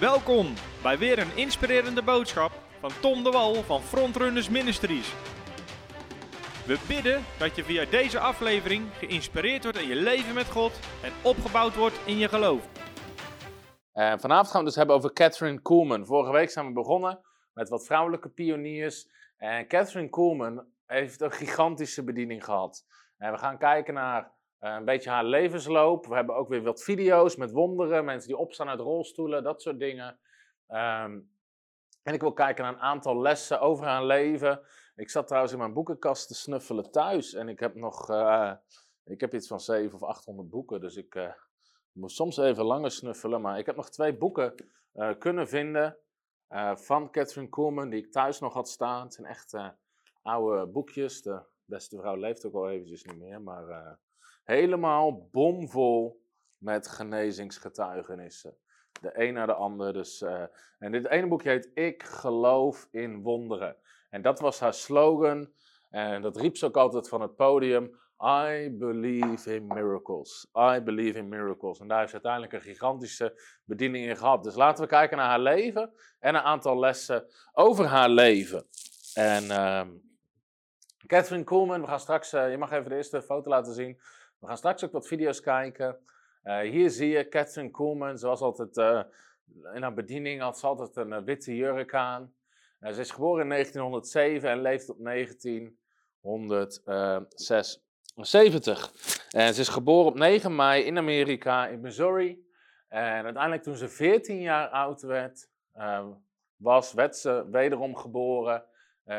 Welkom bij weer een inspirerende boodschap van Tom de Wal van Frontrunners Ministries. We bidden dat je via deze aflevering geïnspireerd wordt in je leven met God en opgebouwd wordt in je geloof. Uh, vanavond gaan we dus hebben over Catherine Kuhlman. Vorige week zijn we begonnen met wat vrouwelijke pioniers. En Catherine Kuhlman heeft een gigantische bediening gehad. En we gaan kijken naar uh, een beetje haar levensloop. We hebben ook weer wat video's met wonderen, mensen die opstaan uit rolstoelen, dat soort dingen. Um, en ik wil kijken naar een aantal lessen over haar leven. Ik zat trouwens in mijn boekenkast te snuffelen thuis. En ik heb nog, uh, ik heb iets van 700 of 800 boeken. Dus ik uh, soms even langer snuffelen. Maar ik heb nog twee boeken kunnen vinden van Catherine Kuhlman, die ik thuis nog had staan. Het zijn echt oude boekjes. De beste vrouw leeft ook al eventjes niet meer. Maar helemaal bomvol met genezingsgetuigenissen. De een naar de ander. Dus, uh, en dit ene boekje heet Ik geloof in wonderen. En dat was haar slogan. En dat riep ze ook altijd van het podium. I believe in miracles. I believe in miracles. En daar heeft ze uiteindelijk een gigantische bediening in gehad. Dus laten we kijken naar haar leven en een aantal lessen over haar leven. En uh, Catherine Coleman, we gaan straks, uh, je mag even de eerste foto laten zien. We gaan straks ook wat video's kijken. Uh, hier zie je Catherine Coleman, zoals altijd uh, in haar bediening had ze altijd een uh, witte jurk aan. ze is geboren in 1907 en leeft tot 1976. En ze is geboren op 9 mei in Amerika, in Missouri. En uiteindelijk toen ze 14 jaar oud werd, was, werd ze wederom geboren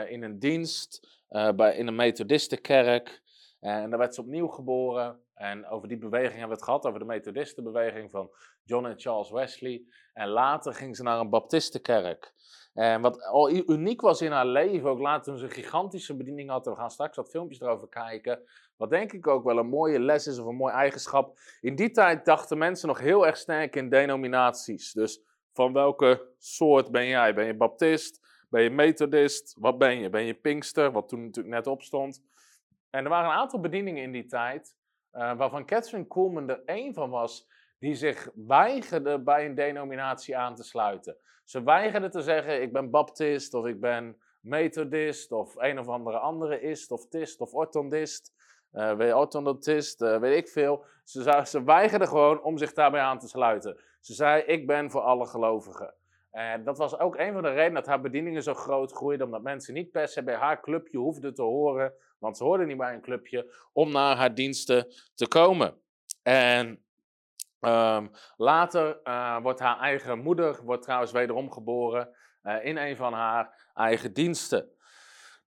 in een dienst bij, in een methodistenkerk. En daar werd ze opnieuw geboren. En over die beweging hebben we het gehad, over de Methodistenbeweging van John en Charles Wesley. En later ging ze naar een Baptistenkerk. En wat al uniek was in haar leven, ook later toen ze een gigantische bediening had, we gaan straks wat filmpjes erover kijken, wat denk ik ook wel een mooie les is of een mooi eigenschap. In die tijd dachten mensen nog heel erg sterk in denominaties. Dus van welke soort ben jij? Ben je baptist? Ben je methodist? Wat ben je? Ben je pinkster? Wat toen natuurlijk net opstond. En er waren een aantal bedieningen in die tijd, uh, waarvan Catherine Kuhlman er één van was, die zich weigerde bij een denominatie aan te sluiten. Ze weigerde te zeggen, ik ben baptist, of ik ben methodist, of een of andere andere ist, of tist, of orthodontist, uh, weet orthodontist, weet ik veel. Ze, ze weigerde gewoon om zich daarbij aan te sluiten. Ze zei, ik ben voor alle gelovigen. En dat was ook een van de redenen dat haar bedieningen zo groot groeiden, omdat mensen niet per se bij haar clubje hoefden te horen, want ze hoorden niet bij een clubje, om naar haar diensten te komen. En um, later uh, wordt haar eigen moeder, wordt trouwens wederom geboren uh, in een van haar eigen diensten.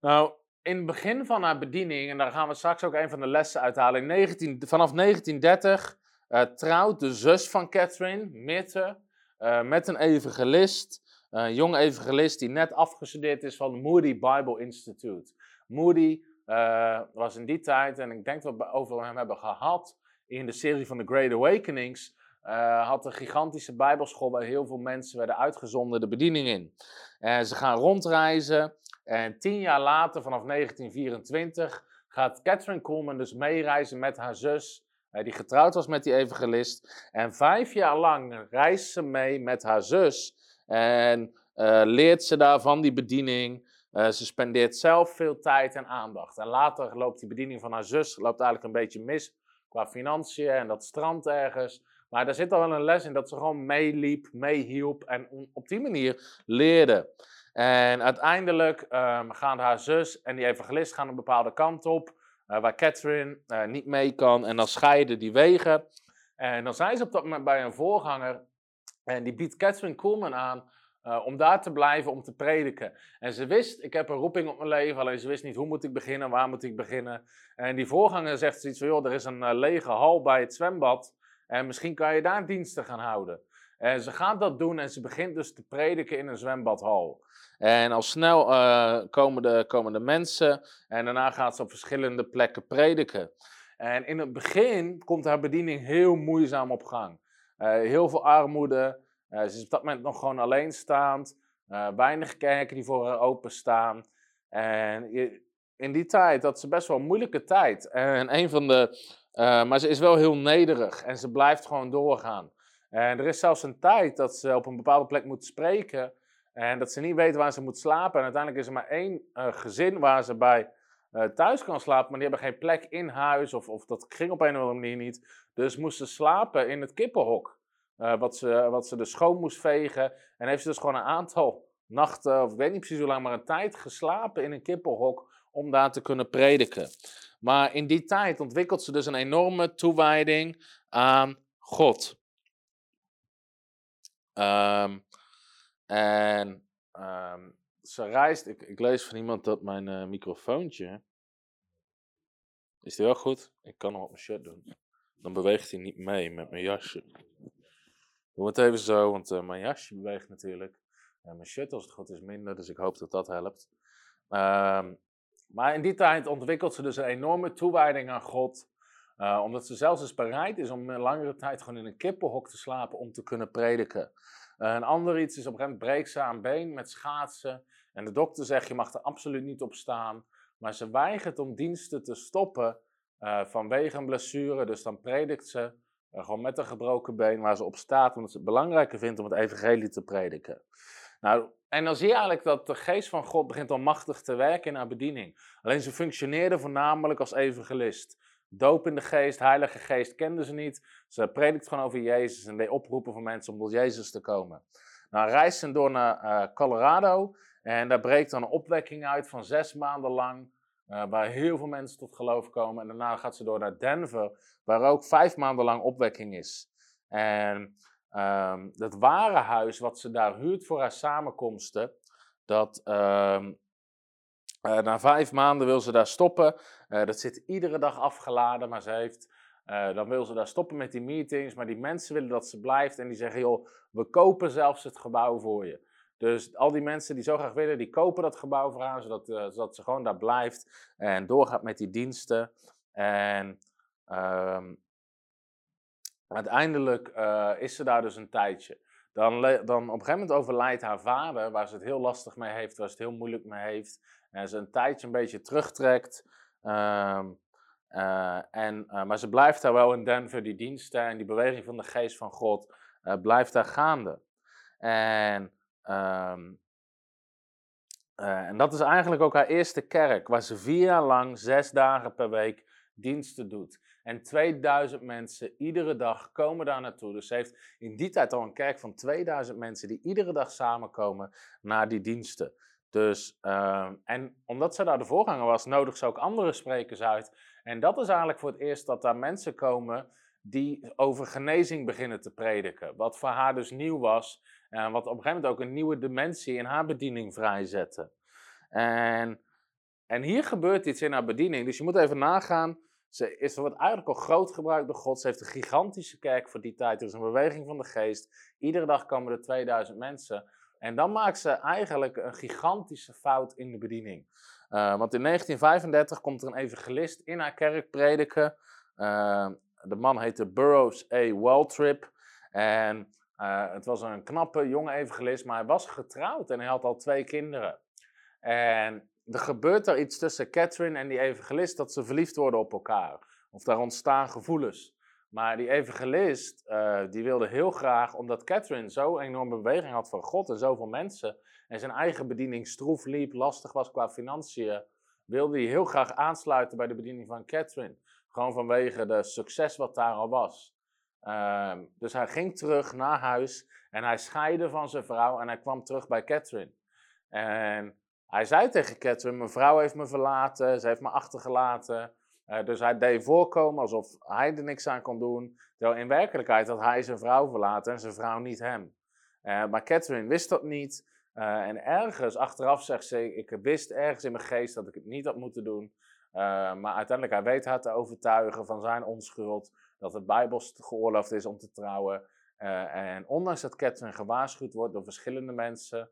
Nou, in het begin van haar bediening, en daar gaan we straks ook een van de lessen uithalen, in 19, vanaf 1930 uh, trouwt de zus van Catherine, Mirte, uh, met een evangelist, een jong evangelist die net afgestudeerd is van Moody Bible Institute. Moody uh, was in die tijd, en ik denk dat we over hem hebben gehad in de serie van The Great Awakenings, uh, had een gigantische bijbelschool waar heel veel mensen werden uitgezonden de bediening in. Ze gaan rondreizen en tien jaar later, vanaf 1924, gaat Catherine Coleman dus meereizen met haar zus die getrouwd was met die evangelist. En vijf jaar lang reist ze mee met haar zus en uh, leert ze daar van die bediening. Uh, ze spendeert zelf veel tijd en aandacht. En later loopt die bediening van haar zus loopt eigenlijk een beetje mis qua financiën en dat strand ergens. Maar daar zit al wel een les in dat ze gewoon meeliep, meehielp en op die manier leerde. En uiteindelijk um, gaan haar zus en die evangelist gaan een bepaalde kant op. Uh, waar Catherine uh, niet mee kan. En dan scheiden die wegen. En dan zijn ze op dat moment bij een voorganger. En die biedt Catherine Coleman aan uh, om daar te blijven, om te prediken. En ze wist, ik heb een roeping op mijn leven, alleen ze wist niet hoe moet ik beginnen, waar moet ik beginnen. En die voorganger zegt zoiets van, joh, er is een lege hal bij het zwembad. En misschien kan je daar diensten gaan houden. En ze gaat dat doen en ze begint dus te prediken in een zwembadhal. En al snel uh, komen, de, komen de mensen en daarna gaat ze op verschillende plekken prediken. En in het begin komt haar bediening heel moeizaam op gang. Uh, heel veel armoede. Uh, ze is op dat moment nog gewoon alleenstaand. weinig kerken die voor haar openstaan. En in die tijd, dat is best wel een moeilijke tijd. En een van de, maar ze is wel heel nederig en ze blijft gewoon doorgaan. En er is zelfs een tijd dat ze op een bepaalde plek moet spreken. En dat ze niet weten waar ze moet slapen. En uiteindelijk is er maar één uh, gezin waar ze bij uh, thuis kan slapen. Maar die hebben geen plek in huis. Of, of dat ging op een of andere manier niet. Dus moesten slapen in het kippenhok. Uh, wat, ze, wat ze dus schoon moest vegen. En heeft ze dus gewoon een aantal nachten, of ik weet niet precies hoe lang, maar een tijd geslapen in een kippenhok. Om daar te kunnen prediken. Maar in die tijd ontwikkelt ze dus een enorme toewijding aan God. Um, en um, ze reist. Ik, lees van iemand dat mijn uh, microfoontje. Is die wel goed? Ik kan hem op mijn shirt doen. Dan beweegt hij niet mee met mijn jasje. Doe het even zo, want uh, mijn jasje beweegt natuurlijk. En mijn shirt, als het goed is, minder. Dus ik hoop dat dat helpt. Um, maar in die tijd ontwikkelt ze dus een enorme toewijding aan God. Uh, omdat ze zelfs eens bereid is om een langere tijd gewoon in een kippenhok te slapen om te kunnen prediken. Uh, een ander iets is op een gegeven moment breekt ze aan been met schaatsen. En de dokter zegt je mag er absoluut niet op staan. Maar ze weigert om diensten te stoppen uh, vanwege een blessure. Dus dan predikt ze gewoon met een gebroken been waar ze op staat. Omdat ze het belangrijker vindt om het evangelie te prediken. Nou, en dan zie je eigenlijk dat de geest van God begint al machtig te werken in haar bediening. Alleen ze functioneerde voornamelijk als evangelist. Doop in de geest, heilige geest kenden ze niet. Ze predikt gewoon over Jezus en deed oproepen voor mensen om tot Jezus te komen. Nou, reist ze door naar uh, Colorado en daar breekt dan een opwekking uit van zes maanden lang. Uh, waar heel veel mensen tot geloof komen. En daarna gaat ze door naar Denver, waar ook vijf maanden lang opwekking is. En um, dat ware huis wat ze daar huurt voor haar samenkomsten, dat um, uh, na vijf maanden wil ze daar stoppen. Uh, dat zit iedere dag afgeladen, maar ze heeft, uh, dan wil ze daar stoppen met die meetings. Maar die mensen willen dat ze blijft en die zeggen, joh, we kopen zelfs het gebouw voor je. Dus al die mensen die zo graag willen, die kopen dat gebouw voor haar, zodat, zodat ze gewoon daar blijft en doorgaat met die diensten. En um, uiteindelijk is ze daar dus een tijdje. Dan, dan op een gegeven moment overlijdt haar vader, waar ze het heel lastig mee heeft, waar ze het heel moeilijk mee heeft. En ze een tijdje een beetje terugtrekt. Um, uh, en, uh, maar ze blijft daar wel in Denver, die diensten en die beweging van de geest van God uh, blijft daar gaande. En, um, en dat is eigenlijk ook haar eerste kerk, waar ze vier jaar lang, zes dagen per week diensten doet. En 2000 mensen iedere dag komen daar naartoe. Dus ze heeft in die tijd al een kerk van 2000 mensen die iedere dag samenkomen naar die diensten. Dus, uh, en omdat ze daar de voorganger was, nodig ze ook andere sprekers uit. En dat is eigenlijk voor het eerst dat daar mensen komen die over genezing beginnen te prediken. Wat voor haar dus nieuw was. En wat op een gegeven moment ook een nieuwe dimensie in haar bediening vrijzette. En, en hier gebeurt iets in haar bediening. Dus je moet even nagaan. Ze is, wordt eigenlijk al groot gebruikt door God. Ze heeft een gigantische kerk voor die tijd. Er is een beweging van de geest. Iedere dag komen er 2000 mensen. En dan maakt ze eigenlijk een gigantische fout in de bediening. Uh, want in 1935 komt er een evangelist in haar kerk prediken. Uh, de man heette Burroughs A. Waltrip. En uh, het was een knappe, jonge evangelist, maar hij was getrouwd en hij had al twee kinderen. En er gebeurt er iets tussen Catherine en die evangelist dat ze verliefd worden op elkaar. Of daar ontstaan gevoelens. Maar die evangelist, uh, die wilde heel graag, omdat Catherine zo enorme beweging had van God en zoveel mensen, en zijn eigen bediening stroef liep, lastig was qua financiën, wilde hij heel graag aansluiten bij de bediening van Catherine. Gewoon vanwege de succes wat daar al was. Uh, dus hij ging terug naar huis en hij scheidde van zijn vrouw en hij kwam terug bij Catherine. En hij zei tegen Catherine, mijn vrouw heeft me verlaten, ze heeft me achtergelaten. Dus hij deed voorkomen alsof hij er niks aan kon doen. Terwijl in werkelijkheid had hij zijn vrouw verlaten en zijn vrouw niet hem. Uh, maar Catherine wist dat niet. Uh, en ergens, achteraf zegt ze, ik wist ergens in mijn geest dat ik het niet had moeten doen. maar uiteindelijk, hij weet haar te overtuigen van zijn onschuld. Dat het bijbels geoorloofd is om te trouwen. en ondanks dat Catherine gewaarschuwd wordt door verschillende mensen,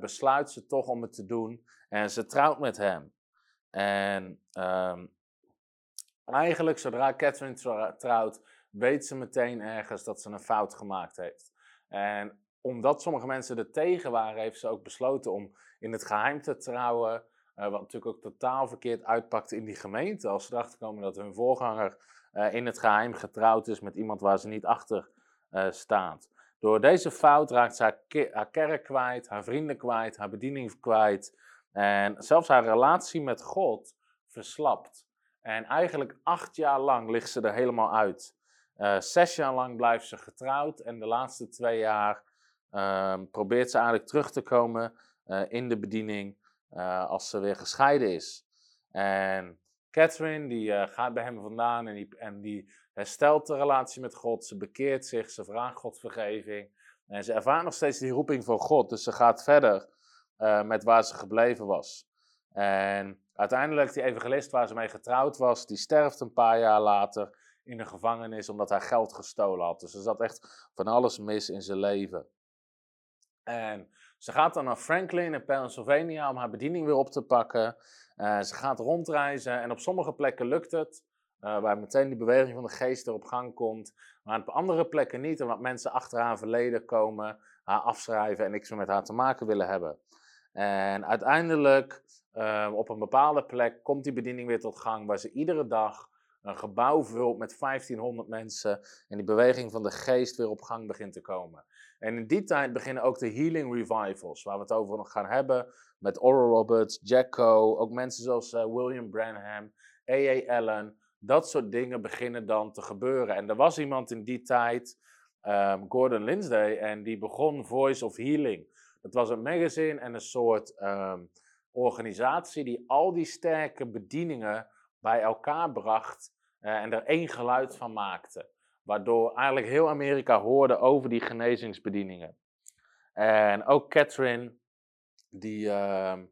besluit ze toch om het te doen. En ze trouwt met hem. En um, Eigenlijk, zodra Catherine trouwt, weet ze meteen ergens dat ze een fout gemaakt heeft. En omdat sommige mensen er tegen waren, heeft ze ook besloten om in het geheim te trouwen. Uh, wat natuurlijk ook totaal verkeerd uitpakte in die gemeente. Als ze erachter komen dat hun voorganger uh, in het geheim getrouwd is met iemand waar ze niet achter eh, staat. Door deze fout raakt ze haar, haar kerk kwijt, haar vrienden kwijt, haar bediening kwijt. En zelfs haar relatie met God verslapt. En eigenlijk acht jaar lang ligt ze er helemaal uit. Eh, zes jaar lang blijft ze getrouwd en de laatste twee jaar ehm, probeert ze eigenlijk terug te komen eh, in de bediening eh, als ze weer gescheiden is. En Catherine die gaat bij hem vandaan en die, en die herstelt de relatie met God. Ze bekeert zich, ze vraagt God vergeving. En ze ervaart nog steeds die roeping van God. Dus ze gaat verder met waar ze gebleven was. En uiteindelijk, die evangelist waar ze mee getrouwd was, die sterft een paar jaar later in de gevangenis omdat hij geld gestolen had. Dus er zat echt van alles mis in zijn leven. En ze gaat dan naar Franklin in Pennsylvania om haar bediening weer op te pakken. Eh, ze gaat rondreizen en op sommige plekken lukt het. eh, waar meteen die beweging van de geest er op gang komt. Maar op andere plekken niet, omdat mensen achter haar verleden komen, haar afschrijven en niks meer met haar te maken willen hebben. En uiteindelijk, eh, op een bepaalde plek, komt die bediening weer tot gang, waar ze iedere dag een gebouw vult met 1500 mensen en die beweging van de geest weer op gang begint te komen. En in die tijd beginnen ook de healing revivals, waar we het over nog gaan hebben, met Oral Roberts, Jacko, ook mensen zoals eh, William Branham, A.A. Allen. Dat soort dingen beginnen dan te gebeuren. En er was iemand in die tijd, ehm, Gordon Lindsay, en die begon Voice of Healing. Dat was een magazine en een soort ehm, organisatie die al die sterke bedieningen bij elkaar bracht eh, en er één geluid van maakte. Waardoor eigenlijk heel Amerika hoorde over die genezingsbedieningen. En ook Catherine, die, ehm,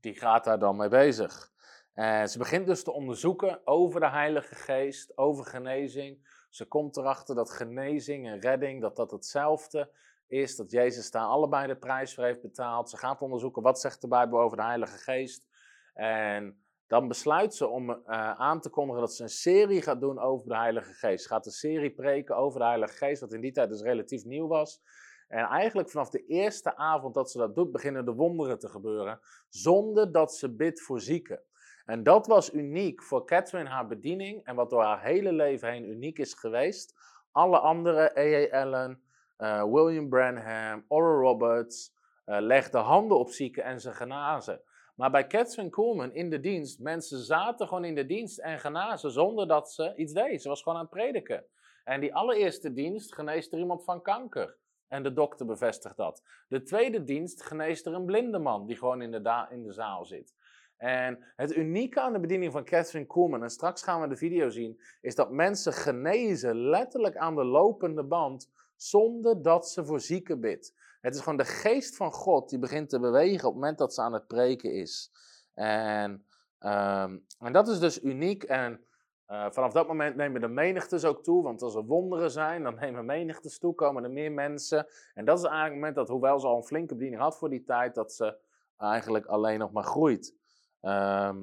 die gaat daar dan mee bezig. En ze begint dus te onderzoeken over de Heilige Geest, over genezing. Ze komt erachter dat genezing en redding, dat dat hetzelfde is. Dat Jezus daar allebei de prijs voor heeft betaald. Ze gaat onderzoeken wat zegt de Bijbel over de Heilige Geest. En dan besluit ze om eh, aan te kondigen dat ze een serie gaat doen over de Heilige Geest. Ze gaat een serie preken over de Heilige Geest, wat in die tijd dus relatief nieuw was. En eigenlijk vanaf de eerste avond dat ze dat doet, beginnen de wonderen te gebeuren, zonder dat ze bidt voor zieken. En dat was uniek voor Catherine haar bediening en wat door haar hele leven heen uniek is geweest. Alle andere. Allen, eh, William Branham, Oral Roberts, eh, legden handen op zieken en ze genazen. Maar bij Catherine Coleman in de dienst, mensen zaten gewoon in de dienst en genazen zonder dat ze iets deed. Ze was gewoon aan het prediken. En die allereerste dienst geneest er iemand van kanker. En de dokter bevestigt dat. De tweede dienst geneest er een blinde man die gewoon in de, in de zaal zit. En het unieke aan de bediening van Catherine Coleman, en straks gaan we de video zien, is dat mensen genezen letterlijk aan de lopende band zonder dat ze voor zieken bidt. Het is gewoon de geest van God die begint te bewegen op het moment dat ze aan het preken is. En, ehm, en dat is dus uniek. En eh, vanaf dat moment nemen de menigtes ook toe. Want als er wonderen zijn, dan nemen menigtes toe, komen er meer mensen. En dat is eigenlijk het moment dat, hoewel ze al een flinke bediening had voor die tijd, dat ze eigenlijk alleen nog maar groeit. Ehm,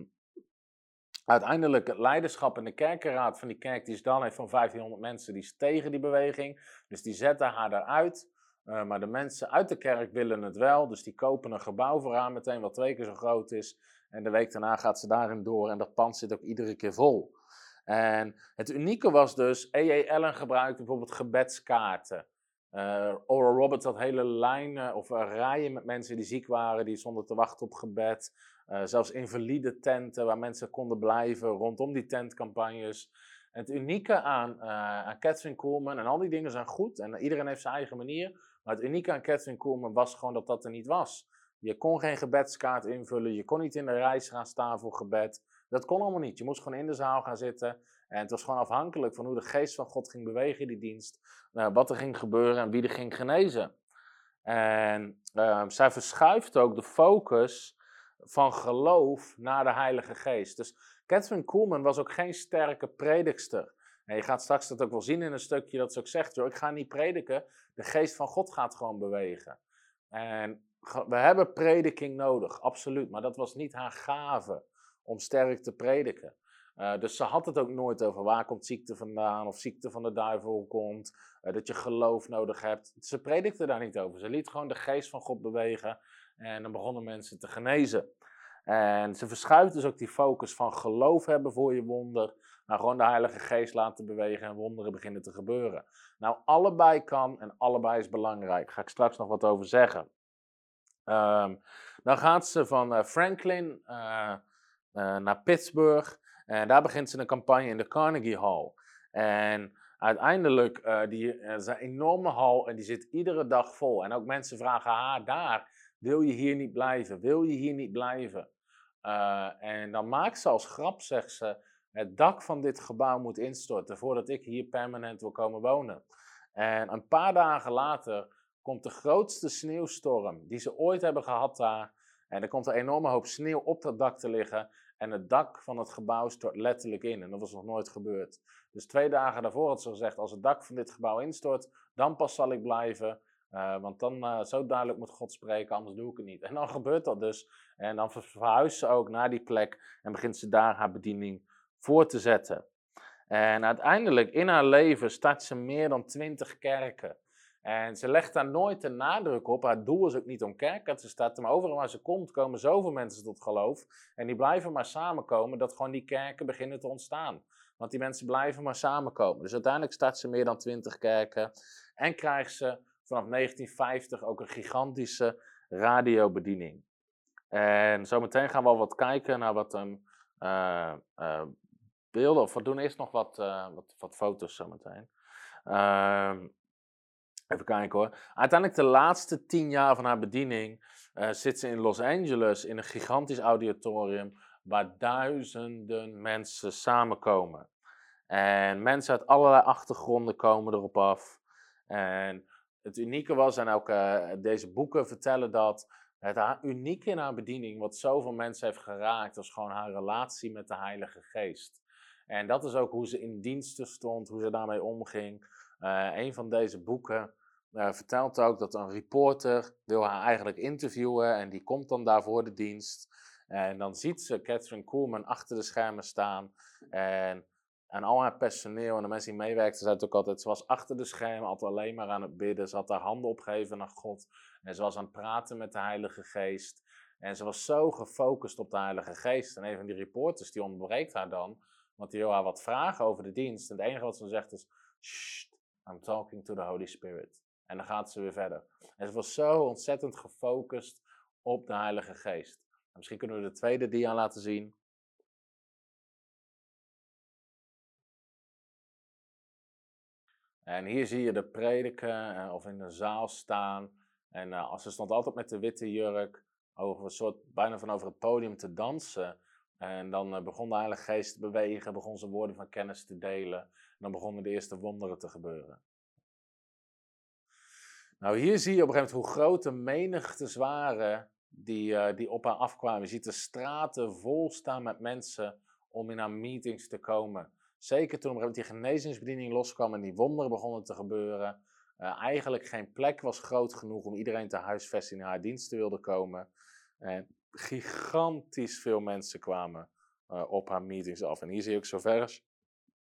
uiteindelijk het leiderschap en de kerkenraad van die kerk, die is dan heeft van 1500 mensen, die is tegen die beweging. Dus die zetten haar daaruit. Uh, maar de mensen uit de kerk willen het wel, dus die kopen een gebouw voor haar meteen wat twee keer zo groot is. En de week daarna gaat ze daarin door en dat pand zit ook iedere keer vol. En het unieke was dus, A.A. Allen gebruikte bijvoorbeeld gebedskaarten. Uh, Oral Roberts had hele lijnen of uh, rijen met mensen die ziek waren, die stonden te wachten op gebed. Uh, zelfs invalide tenten waar mensen konden blijven rondom die tentcampagnes. En het unieke aan, aan Catherine Coleman, en al die dingen zijn goed en iedereen heeft zijn eigen manier. Maar het unieke aan Catherine Coleman was gewoon dat dat er niet was. Je kon geen gebedskaart invullen, je kon niet in de reis gaan staan voor gebed. Dat kon allemaal niet. Je moest gewoon in de zaal gaan zitten. En het was gewoon afhankelijk van hoe de geest van God ging bewegen in die dienst. Uh, wat er ging gebeuren en wie er ging genezen. En uh, zij verschuift ook de focus van geloof naar de Heilige Geest. Dus Catherine Coleman was ook geen sterke predikster. En je gaat straks dat ook wel zien in een stukje dat ze ook zegt, joh, ik ga niet prediken, de geest van God gaat gewoon bewegen. En we hebben prediking nodig, absoluut, maar dat was niet haar gave om sterk te prediken. Uh, dus ze had het ook nooit over waar komt ziekte vandaan of ziekte van de duivel komt, uh, dat je geloof nodig hebt. Ze predikte daar niet over. Ze liet gewoon de geest van God bewegen en dan begonnen mensen te genezen. En ze verschuift dus ook die focus van geloof hebben voor je wonder Nou, gewoon de Heilige Geest laten bewegen en wonderen beginnen te gebeuren. Nou, allebei kan en allebei is belangrijk. Daar ga ik straks nog wat over zeggen. Ehm, dan gaat ze van uh, Franklin naar Pittsburgh. En daar begint ze een campagne in de Carnegie Hall. En uiteindelijk, uh, die, uh, is een enorme hal en die zit iedere dag vol. En ook mensen vragen haar daar, wil je hier niet blijven? Wil je hier niet blijven? Uh, en dan maakt ze als grap, zegt ze, het dak van dit gebouw moet instorten voordat ik hier permanent wil komen wonen. En een paar dagen later komt de grootste sneeuwstorm die ze ooit hebben gehad daar. En er komt een enorme hoop sneeuw op dat dak te liggen. En het dak van het gebouw stort letterlijk in. En dat was nog nooit gebeurd. Dus twee dagen daarvoor had ze gezegd: als het dak van dit gebouw instort, dan pas zal ik blijven. Uh, want dan uh, zo duidelijk moet God spreken, anders doe ik het niet. En dan gebeurt dat dus. En dan verhuist ze ook naar die plek en begint ze daar haar bediening voor te zetten. En uiteindelijk in haar leven start ze meer dan twintig kerken. En ze legt daar nooit de nadruk op. Haar doel is ook niet om kerken te starten, maar overal waar ze komt, komen zoveel mensen tot geloof. En die blijven maar samenkomen, dat gewoon die kerken beginnen te ontstaan. Want die mensen blijven maar samenkomen. Dus uiteindelijk start ze meer dan twintig kerken. En krijgt ze vanaf 1950 ook een gigantische radiobediening. En zometeen gaan we al wat kijken naar wat um, uh, uh, beelden. Of we doen eerst nog wat, uh, wat, wat foto's zometeen. Even kijken hoor. Uiteindelijk de laatste tien jaar van haar bediening uh, zit ze in Los Angeles in een gigantisch auditorium waar duizenden mensen samenkomen. En mensen uit allerlei achtergronden komen erop af. En het unieke was, en ook uh, deze boeken vertellen dat, het unieke in haar bediening, wat zoveel mensen heeft geraakt, was gewoon haar relatie met de Heilige Geest. En dat is ook hoe ze in diensten stond, hoe ze daarmee omging. Uh, een van deze boeken uh, vertelt ook dat een reporter wil haar eigenlijk interviewen en die komt dan daar voor de dienst. En dan ziet ze Catherine Koolman achter de schermen staan en, en al haar personeel en de mensen die meewerkten, zei het ook altijd, ze was achter de schermen altijd alleen maar aan het bidden. Ze had haar handen opgegeven naar God en ze was aan het praten met de Heilige Geest. En ze was zo gefocust op de Heilige Geest. En een van die reporters die ontbreekt haar dan, want die wil haar wat vragen over de dienst. En het enige wat ze zegt is, I'm talking to the Holy Spirit. En dan gaat ze weer verder. En ze was zo ontzettend gefocust op de Heilige Geest. misschien kunnen we de tweede dia laten zien. En hier zie je de prediken uh, of in de zaal staan. En uh, ze stond altijd met de witte jurk, over een soort, bijna van over het podium te dansen. En dan uh, begon de Heilige Geest te bewegen, begon ze woorden van kennis te delen. En dan begonnen de eerste wonderen te gebeuren. Nou, hier zie je op een gegeven moment hoe groot de menigtes waren die, uh, die op haar afkwamen. Je ziet de straten vol staan met mensen om in haar meetings te komen. Zeker toen op een gegeven moment die genezingsbediening loskwam en die wonderen begonnen te gebeuren. Uh, eigenlijk geen plek was groot genoeg om iedereen te huisvesten in haar dienst te wilde komen. En gigantisch veel mensen kwamen uh, op haar meetings af. En hier zie je ook zo vers.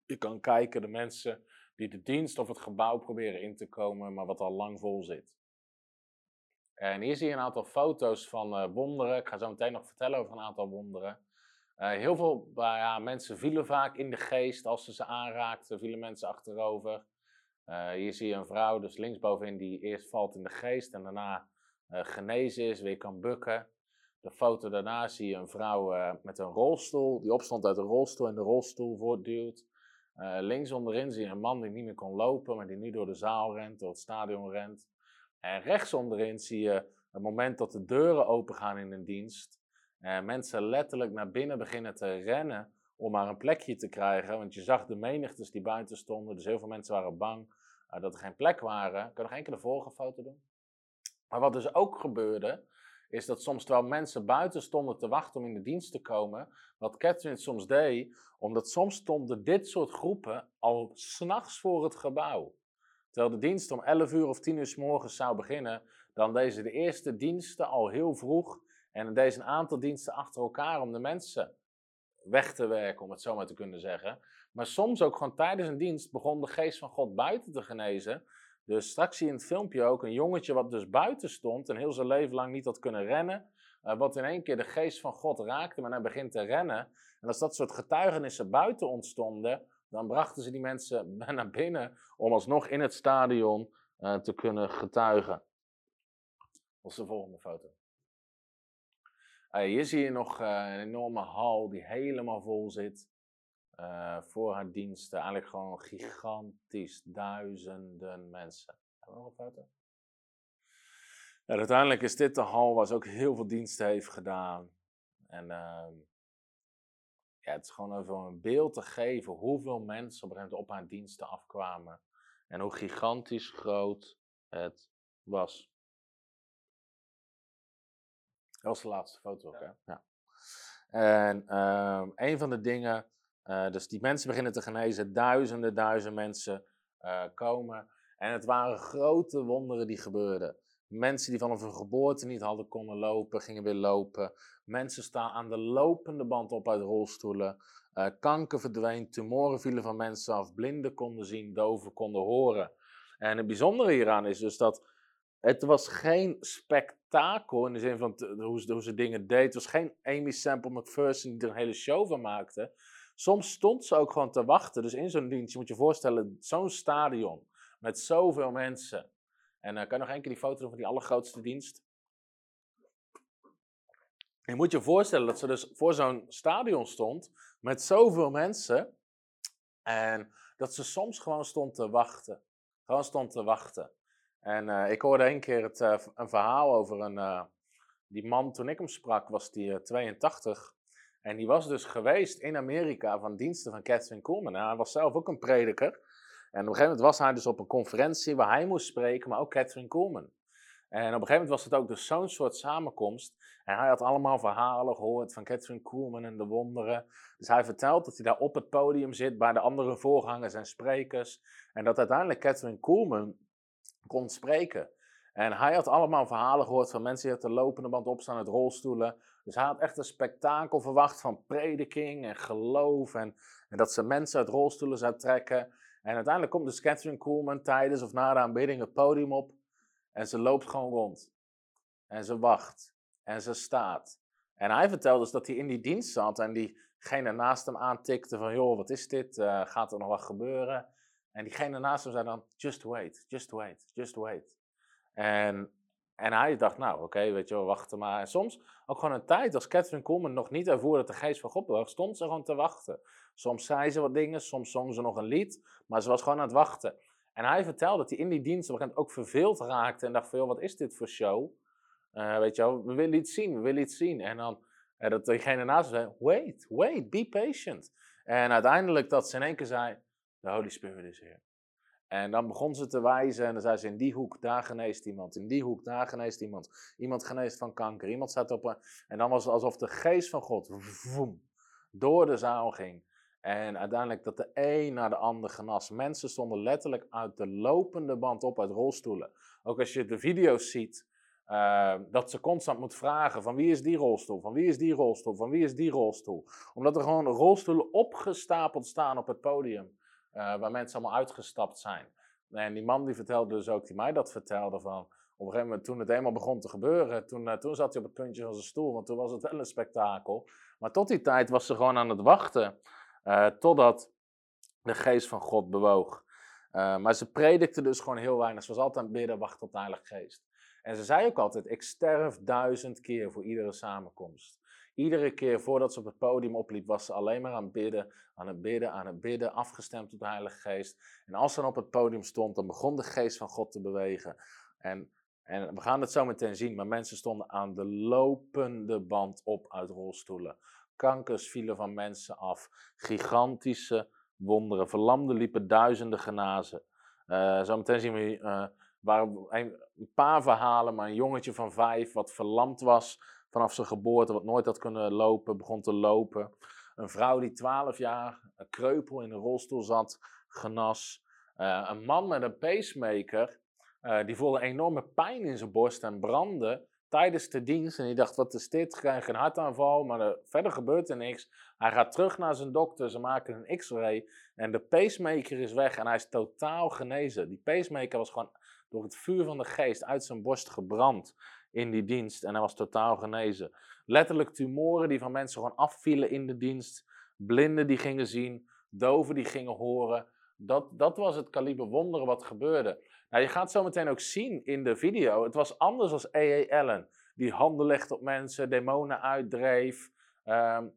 Je kan kijken, de mensen die de dienst of het gebouw proberen in te komen, maar wat al lang vol zit. En hier zie je een aantal foto's van uh, wonderen. Ik ga zo meteen nog vertellen over een aantal wonderen. Uh, heel veel uh, ja, mensen vielen vaak in de geest als ze ze aanraakten, vielen mensen achterover. Uh, hier zie je een vrouw, dus linksbovenin, die eerst valt in de geest en daarna genezen is, weer kan bukken. De foto daarna zie je een vrouw met een rolstoel, die opstond uit een rolstoel en de rolstoel voortduwt. Uh, links onderin zie je een man die niet meer kon lopen, maar die nu door de zaal rent, door het stadion rent. En rechts onderin zie je het moment dat de deuren open gaan in een dienst. En mensen letterlijk naar binnen beginnen te rennen om maar een plekje te krijgen. Want je zag de menigtes die buiten stonden, dus heel veel mensen waren bang uh, dat er geen plek waren. Ik kan nog de vorige foto doen? Maar wat dus ook gebeurde, is dat soms terwijl mensen buiten stonden te wachten om in de dienst te komen, wat Catherine soms deed, omdat soms stonden dit soort groepen al s'nachts voor het gebouw. Terwijl de dienst om 11 uur of 10 uur s morgens zou beginnen, dan deze de eerste diensten al heel vroeg en deze een aantal diensten achter elkaar om de mensen weg te werken, om het zo maar te kunnen zeggen. Maar soms ook gewoon tijdens een dienst begon de geest van God buiten te genezen. Dus straks zie je in het filmpje ook een jongetje wat dus buiten stond en heel zijn leven lang niet had kunnen rennen. Uh, wat in één keer de geest van God raakte, maar hij begint te rennen. En als dat soort getuigenissen buiten ontstonden, dan brachten ze die mensen naar binnen om alsnog in het stadion uh, te kunnen getuigen. Dat is de volgende foto. Uh, hier zie je nog een enorme hal die helemaal vol zit voor haar diensten. Eigenlijk gewoon gigantisch, duizenden mensen. Hebben we nog een foto? Ja, uiteindelijk is dit de hal waar ze ook heel veel diensten heeft gedaan. En ehm, ja, het is gewoon even een beeld te geven hoeveel mensen op een gegeven moment op haar diensten afkwamen. En hoe gigantisch groot het was. Dat was de laatste foto ook, hè? Ja. En uh, een van de dingen, uh, dus die mensen beginnen te genezen, duizenden, duizenden mensen uh, komen. En het waren grote wonderen die gebeurden. Mensen die vanaf hun geboorte niet hadden konden lopen, gingen weer lopen. Mensen staan aan de lopende band op uit rolstoelen. Uh, kanker verdween, tumoren vielen van mensen af, blinden konden zien, doven konden horen. En het bijzondere hieraan is dus dat het was geen spektakel in de zin van hoe, ze, hoe ze dingen deed. Het was geen Amy Sample McPherson die er een hele show van maakte. Soms stond ze ook gewoon te wachten. Dus in zo'n dienst, je moet je voorstellen, zo'n stadion met zoveel mensen. En uh, kan je nog één keer die foto doen van die allergrootste dienst? Je moet je voorstellen dat ze dus voor zo'n stadion stond met zoveel mensen. En dat ze soms gewoon stond te wachten. Gewoon stond te wachten. En uh, ik hoorde een keer het, uh, een verhaal over een. Die man, toen ik hem sprak, was die 82. En die was dus geweest in Amerika van diensten van Catherine Coleman. En hij was zelf ook een prediker. En op een gegeven moment was hij dus op een conferentie waar hij moest spreken, maar ook Catherine Coleman. En op een gegeven moment was het ook dus zo'n soort samenkomst. En hij had allemaal verhalen gehoord van Catherine Coolman en de wonderen. Dus hij vertelt dat hij daar op het podium zit bij de andere voorgangers en sprekers. En dat uiteindelijk Catherine Coolman kon spreken. En hij had allemaal verhalen gehoord van mensen die op de lopende band opstaan uit rolstoelen. Dus hij had echt een spektakel verwacht van prediking en geloof. En, en dat ze mensen uit rolstoelen zou trekken. En uiteindelijk komt dus Catherine Coolman tijdens of na de aanbidding het podium op. En ze loopt gewoon rond. En ze wacht. En ze staat. En hij vertelde dus dat hij in die dienst zat en diegene naast hem aantikte van, joh, wat is dit? Uh, gaat er nog wat gebeuren? En diegene naast hem zei dan, just wait, just wait, just wait. En, en hij dacht, nou, oké, okay, weet je wel, wachten maar. En soms ook gewoon een tijd, als Catherine Coleman nog niet ervoor dat de geest van God bewoog, stond ze gewoon te wachten. Soms zei ze wat dingen, soms zong ze nog een lied, maar ze was gewoon aan het wachten. En hij vertelde dat hij in die dienst op een ook verveeld raakte en dacht van, joh, wat is dit voor show? Uh, weet je wel, we willen iets zien, we willen iets zien. En dan uh, dat diegene naast zei, wait, wait, be patient. En uiteindelijk dat ze in één keer zei, the Holy Spirit is here. En dan begon ze te wijzen en dan zei ze in die hoek, daar geneest iemand. In die hoek, daar geneest iemand. Iemand geneest van kanker. Iemand staat op een... En dan was het alsof de geest van God door de zaal ging. En uiteindelijk dat de een naar de ander genas. Mensen stonden letterlijk uit de lopende band op uit rolstoelen. Ook als je de video's ziet, uh, dat ze constant moet vragen van wie is die rolstoel, van wie is die rolstoel, van wie is die rolstoel. Omdat er gewoon rolstoelen opgestapeld staan op het podium, waar mensen allemaal uitgestapt zijn. En die man die vertelde dus ook, die mij dat vertelde van, op een gegeven moment toen het eenmaal begon te gebeuren, toen, uh, toen zat hij op het puntje van zijn stoel, want toen was het wel een spektakel. Maar tot die tijd was ze gewoon aan het wachten, totdat de geest van God bewoog. maar ze predikte dus gewoon heel weinig. Ze was altijd bidden, wachten op de Heilige Geest. En ze zei ook altijd: Ik sterf duizend keer voor iedere samenkomst. Iedere keer voordat ze op het podium opliep, was ze alleen maar aan het bidden, aan het bidden, aan het bidden, afgestemd op de Heilige Geest. En als ze dan op het podium stond, dan begon de Geest van God te bewegen. En, en we gaan het zo meteen zien, maar mensen stonden aan de lopende band op uit rolstoelen. Kankers vielen van mensen af, gigantische wonderen. Verlamden liepen duizenden genazen. Uh, zometeen zien we. Uh, waren een, paar verhalen, maar een jongetje van vijf wat verlamd was vanaf zijn geboorte, wat nooit had kunnen lopen, begon te lopen. Een vrouw die twaalf jaar een kreupel in een rolstoel zat, genas. Uh, een man met een pacemaker, uh, die voelde enorme pijn in zijn borst en brandde tijdens de dienst. En die dacht, wat is dit? Krijg een hartaanval, maar er, verder gebeurt er niks. Hij gaat terug naar zijn dokter, ze maken een x-ray en de pacemaker is weg en hij is totaal genezen. Die pacemaker was gewoon door het vuur van de geest uit zijn borst gebrand in die dienst en hij was totaal genezen. Letterlijk tumoren die van mensen gewoon afvielen in de dienst. blinden die gingen zien, doven die gingen horen. Dat, dat was het kaliber wonderen wat gebeurde. Nou, je gaat zo meteen ook zien in de video. Het was anders als A.A. Allen. Die handen legde op mensen, demonen uitdreef. Ehm,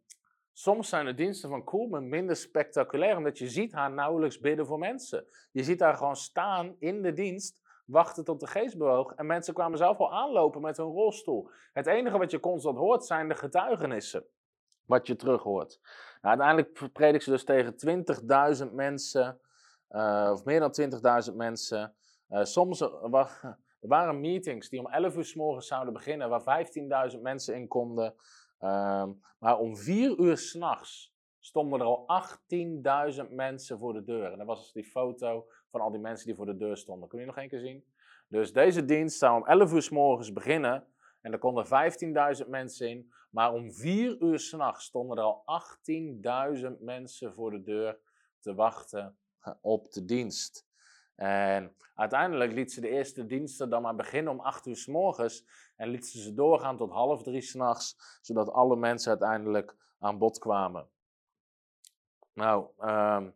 soms zijn de diensten van Koolman minder spectaculair, omdat je ziet haar nauwelijks bidden voor mensen. Je ziet haar gewoon staan in de dienst, wachten tot de geest. En mensen kwamen zelf al aanlopen met hun rolstoel. Het enige wat je constant hoort zijn de getuigenissen. Wat je terug hoort. Nou, uiteindelijk predik ze dus tegen 20.000 mensen, uh, of meer dan 20.000 mensen. Uh, soms uh, er waren meetings die om 11 uur s morgens zouden beginnen, waar 15.000 mensen in konden. Ehm, maar om 4 uur s'nachts stonden er al 18.000 mensen voor de deur. En dat was dus die foto van al die mensen die voor de deur stonden. Kun je nog één keer zien? Dus deze dienst zou om 11 uur s morgens beginnen. En er konden 15.000 mensen in. Maar om 4 uur s'nachts stonden er al 18.000 mensen voor de deur te wachten op de dienst. En uiteindelijk liet ze de eerste diensten dan maar beginnen om 8 uur s morgens. En liet ze ze doorgaan tot half drie s'nachts, zodat alle mensen uiteindelijk aan bod kwamen. Nou, um,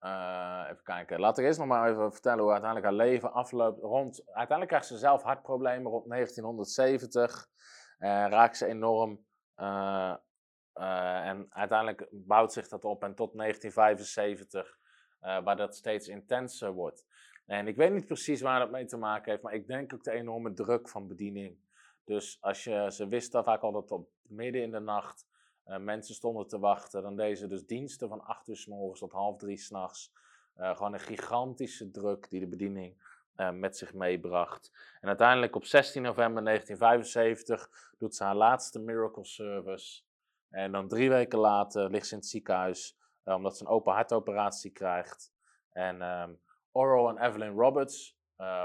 uh, even kijken. Laat ik eerst nog maar even vertellen hoe uiteindelijk haar leven afloopt. Rond, uiteindelijk krijgt ze zelf hartproblemen rond 1970. Uh, raakt ze enorm. Uh, en uiteindelijk bouwt zich dat op en tot 1975 uh, waar dat steeds intenser wordt. En ik weet niet precies waar dat mee te maken heeft, maar ik denk ook de enorme druk van bediening. Dus als je, ze wisten vaak al dat op midden in de nacht uh, mensen stonden te wachten, dan deze dus diensten van 8 uur s morgens tot half drie s'nachts. Uh, gewoon een gigantische druk die de bediening uh, met zich meebracht. En uiteindelijk op 16 november 1975 doet ze haar laatste miracle service. En dan drie weken later ligt ze in het ziekenhuis omdat ze een open hartoperatie krijgt. En um, Oral en Evelyn Roberts,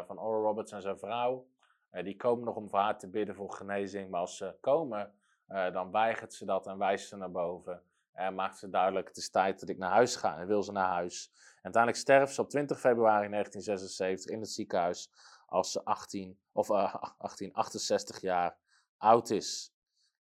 van Oral Roberts en zijn vrouw, die komen nog om voor haar te bidden voor genezing. Maar als ze komen, dan weigert ze dat en wijst ze naar boven. En maakt ze duidelijk, het is tijd dat ik naar huis ga. En wil ze naar huis. En uiteindelijk sterft ze op 20 februari 1976 in het ziekenhuis als ze 18, of, 18, 68 jaar oud is.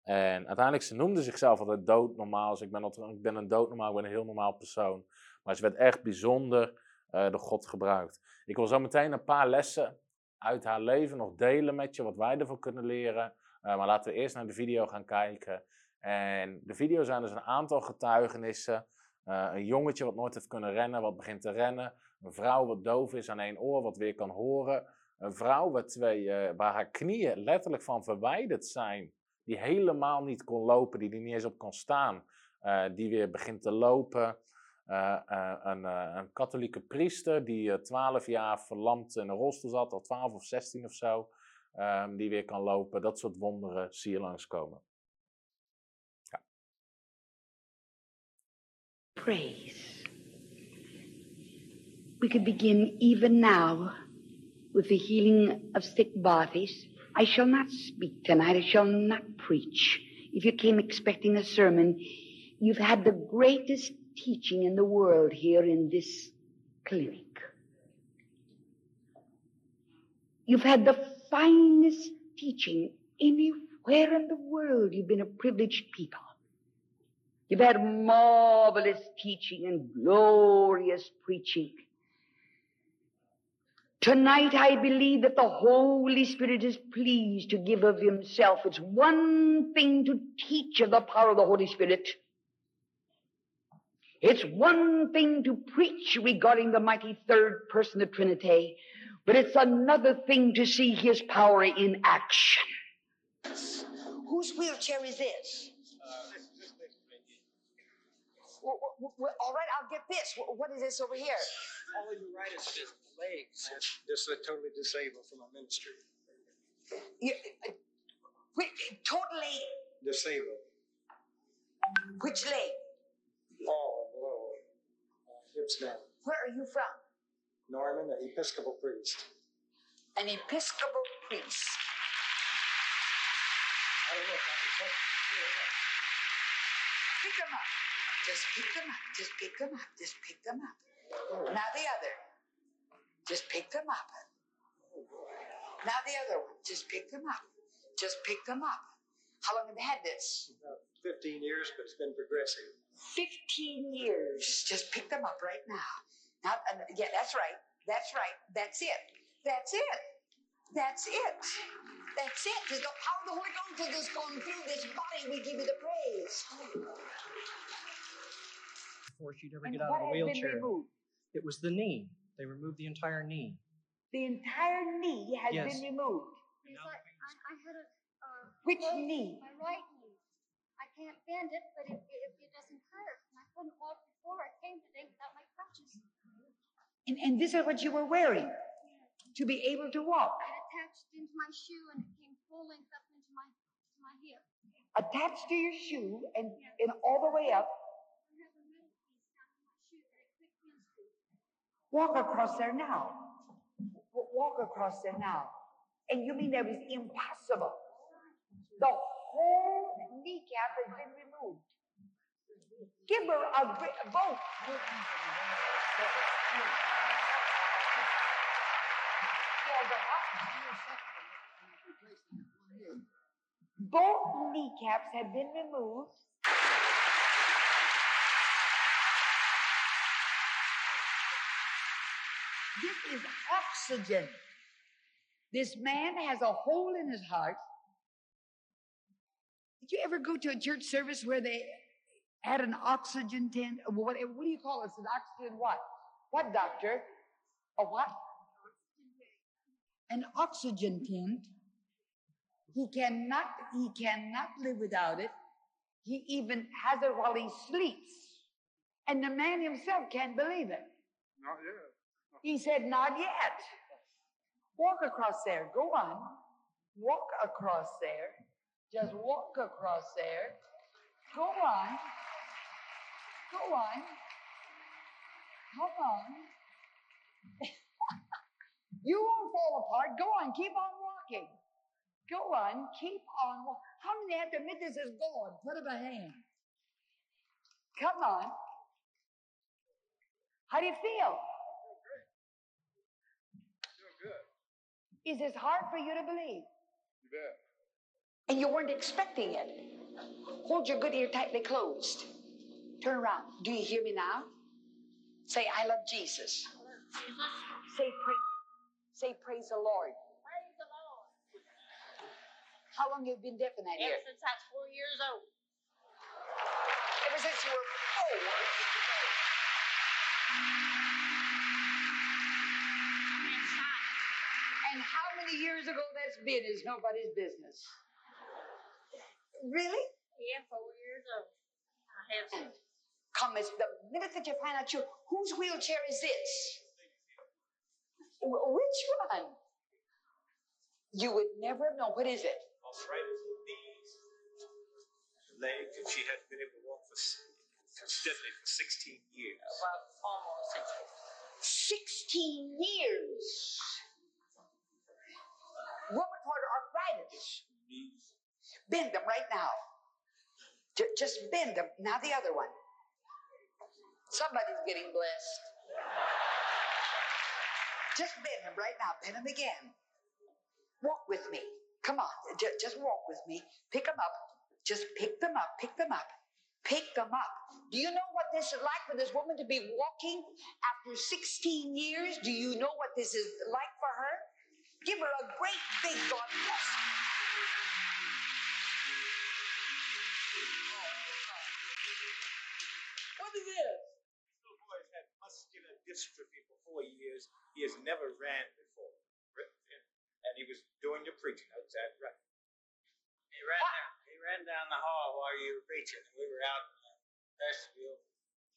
En uiteindelijk, ze noemde zichzelf altijd doodnormaal. Dus ik ben, altijd, ik ben een doodnormaal, ik ben een heel normaal persoon. Maar ze werd echt bijzonder uh, door God gebruikt. Ik wil zo meteen een paar lessen uit haar leven nog delen met je, wat wij ervan kunnen leren. Uh, maar laten we eerst naar de video gaan kijken. En de video zijn dus een aantal getuigenissen. Uh, een jongetje wat nooit heeft kunnen rennen, wat begint te rennen. Een vrouw wat doof is aan één oor, wat weer kan horen. Een vrouw waar, twee, waar haar knieën letterlijk van verwijderd zijn die helemaal niet kon lopen, die er niet eens op kon staan, die weer begint te lopen. Een, een, katholieke priester die twaalf jaar verlamd in een rolstoel zat, al twaalf of zestien of zo, um, die weer kan lopen. Dat soort wonderen zie je langskomen. Ja. Praise. We could begin even now with the healing of sick bodies. I shall not speak tonight. I shall not preach. If you came expecting a sermon, you've had the greatest teaching in the world here in this clinic. You've had the finest teaching anywhere in the world. You've been a privileged people. You've had marvelous teaching and glorious preaching. Tonight I believe that the Holy Spirit is pleased to give of Himself. It's one thing to teach of the power of the Holy Spirit. It's one thing to preach regarding the mighty third person of Trinity, but it's another thing to see His power in action. Whose wheelchair is this? Well, well, well, all right, I'll get this. What is this over here? Polyneuritis legs. Just totally disabled from a ministry. You, uh, wait, totally Disabled. Which leg? All below. Uh, hips down. Where are you from? Norman, an Episcopal priest. An Episcopal priest. I don't know if I can touch it. Pick them up. Just pick them up. Just pick them up. Just pick them up. Now the other. Just pick them up. Now the other one. Just pick them up. Just pick them up. How long have you had this? About 15 years, but it's been progressive. 15 years. Just pick them up right now. Now, uh, yeah, that's right. That's right. That's it. That's it. That's it. That's it. There's the power of the Holy Ghost that is going through this body. We give you the praise. Before she'd ever And get out of the has been wheelchair, it was the knee. They removed the entire knee. The entire knee has Yes. been removed. It's like I, I had a uh, Which broke knee? My right knee. I can't bend it, but it, it, it doesn't hurt. And I couldn't walk before I came today without my crutches. And, and this is what you were wearing to be able to walk. It attached into my shoe and it came full length up into my to my hip. Attached to your shoe and, and all the way up. I have a metal piece down in my shoe that it clicked into. Walk across there now. Walk across there now. And you mean that was impossible? The whole kneecap has been removed. Give her a great both. Kneecaps have been removed. This is oxygen. This man has a hole in his heart. Did you ever go to a church service where they had an oxygen tent? What, what do you call it? An oxygen what? What, doctor? A what? An oxygen tent. He cannot, he cannot live without it. He even has it while he sleeps. And the man himself can't believe it. Not yet. He said, Not yet. Walk across there. Go on. Walk across there. Just walk across there. Go on. Go on. Come on. you won't fall apart. Go on. Keep on walking. Go on. Keep on. wa- How many have to admit this is God? Put up a hand. Come on. How do you feel? Feel good. Is this hard for you to believe? You bet. And you weren't expecting it. Hold your good ear tightly closed. Turn around. Do you hear me now? Say, I love Jesus. Say, praise, say, praise the Lord. Praise the Lord. How long have you been deaf in that ear? Ever since I was four years old. Ever since you were four. And how many years ago that's been is nobody's business. Really? Yeah, four years old. I have since. Come, the minute that you find out you, whose wheelchair is this? Wh- Which one? You would never have known. What is it? arthritis in knees, legs, and she hadn't been able to walk for steadily for 16 years. Well, almost six years. 16 years. Rheumatoid arthritis. Knees. Bend them right now. Ju- just bend them. Now the other one. Somebody's getting blessed. Just bend them right now. Bend them again. Walk with me. Come on. Ju- just walk with me. Pick them up. Just pick them up. Pick them up. Pick them up. Do you know what this is like for this woman to be walking after 16 years? Do you know what this is like for her? Give her a great big God bless. What is this? Little boy's had muscular dystrophy for four years. He has never ran before. And he was doing your preaching outside right. He ran down. He ran down the hall while you were preaching. And we were out in the vestibule.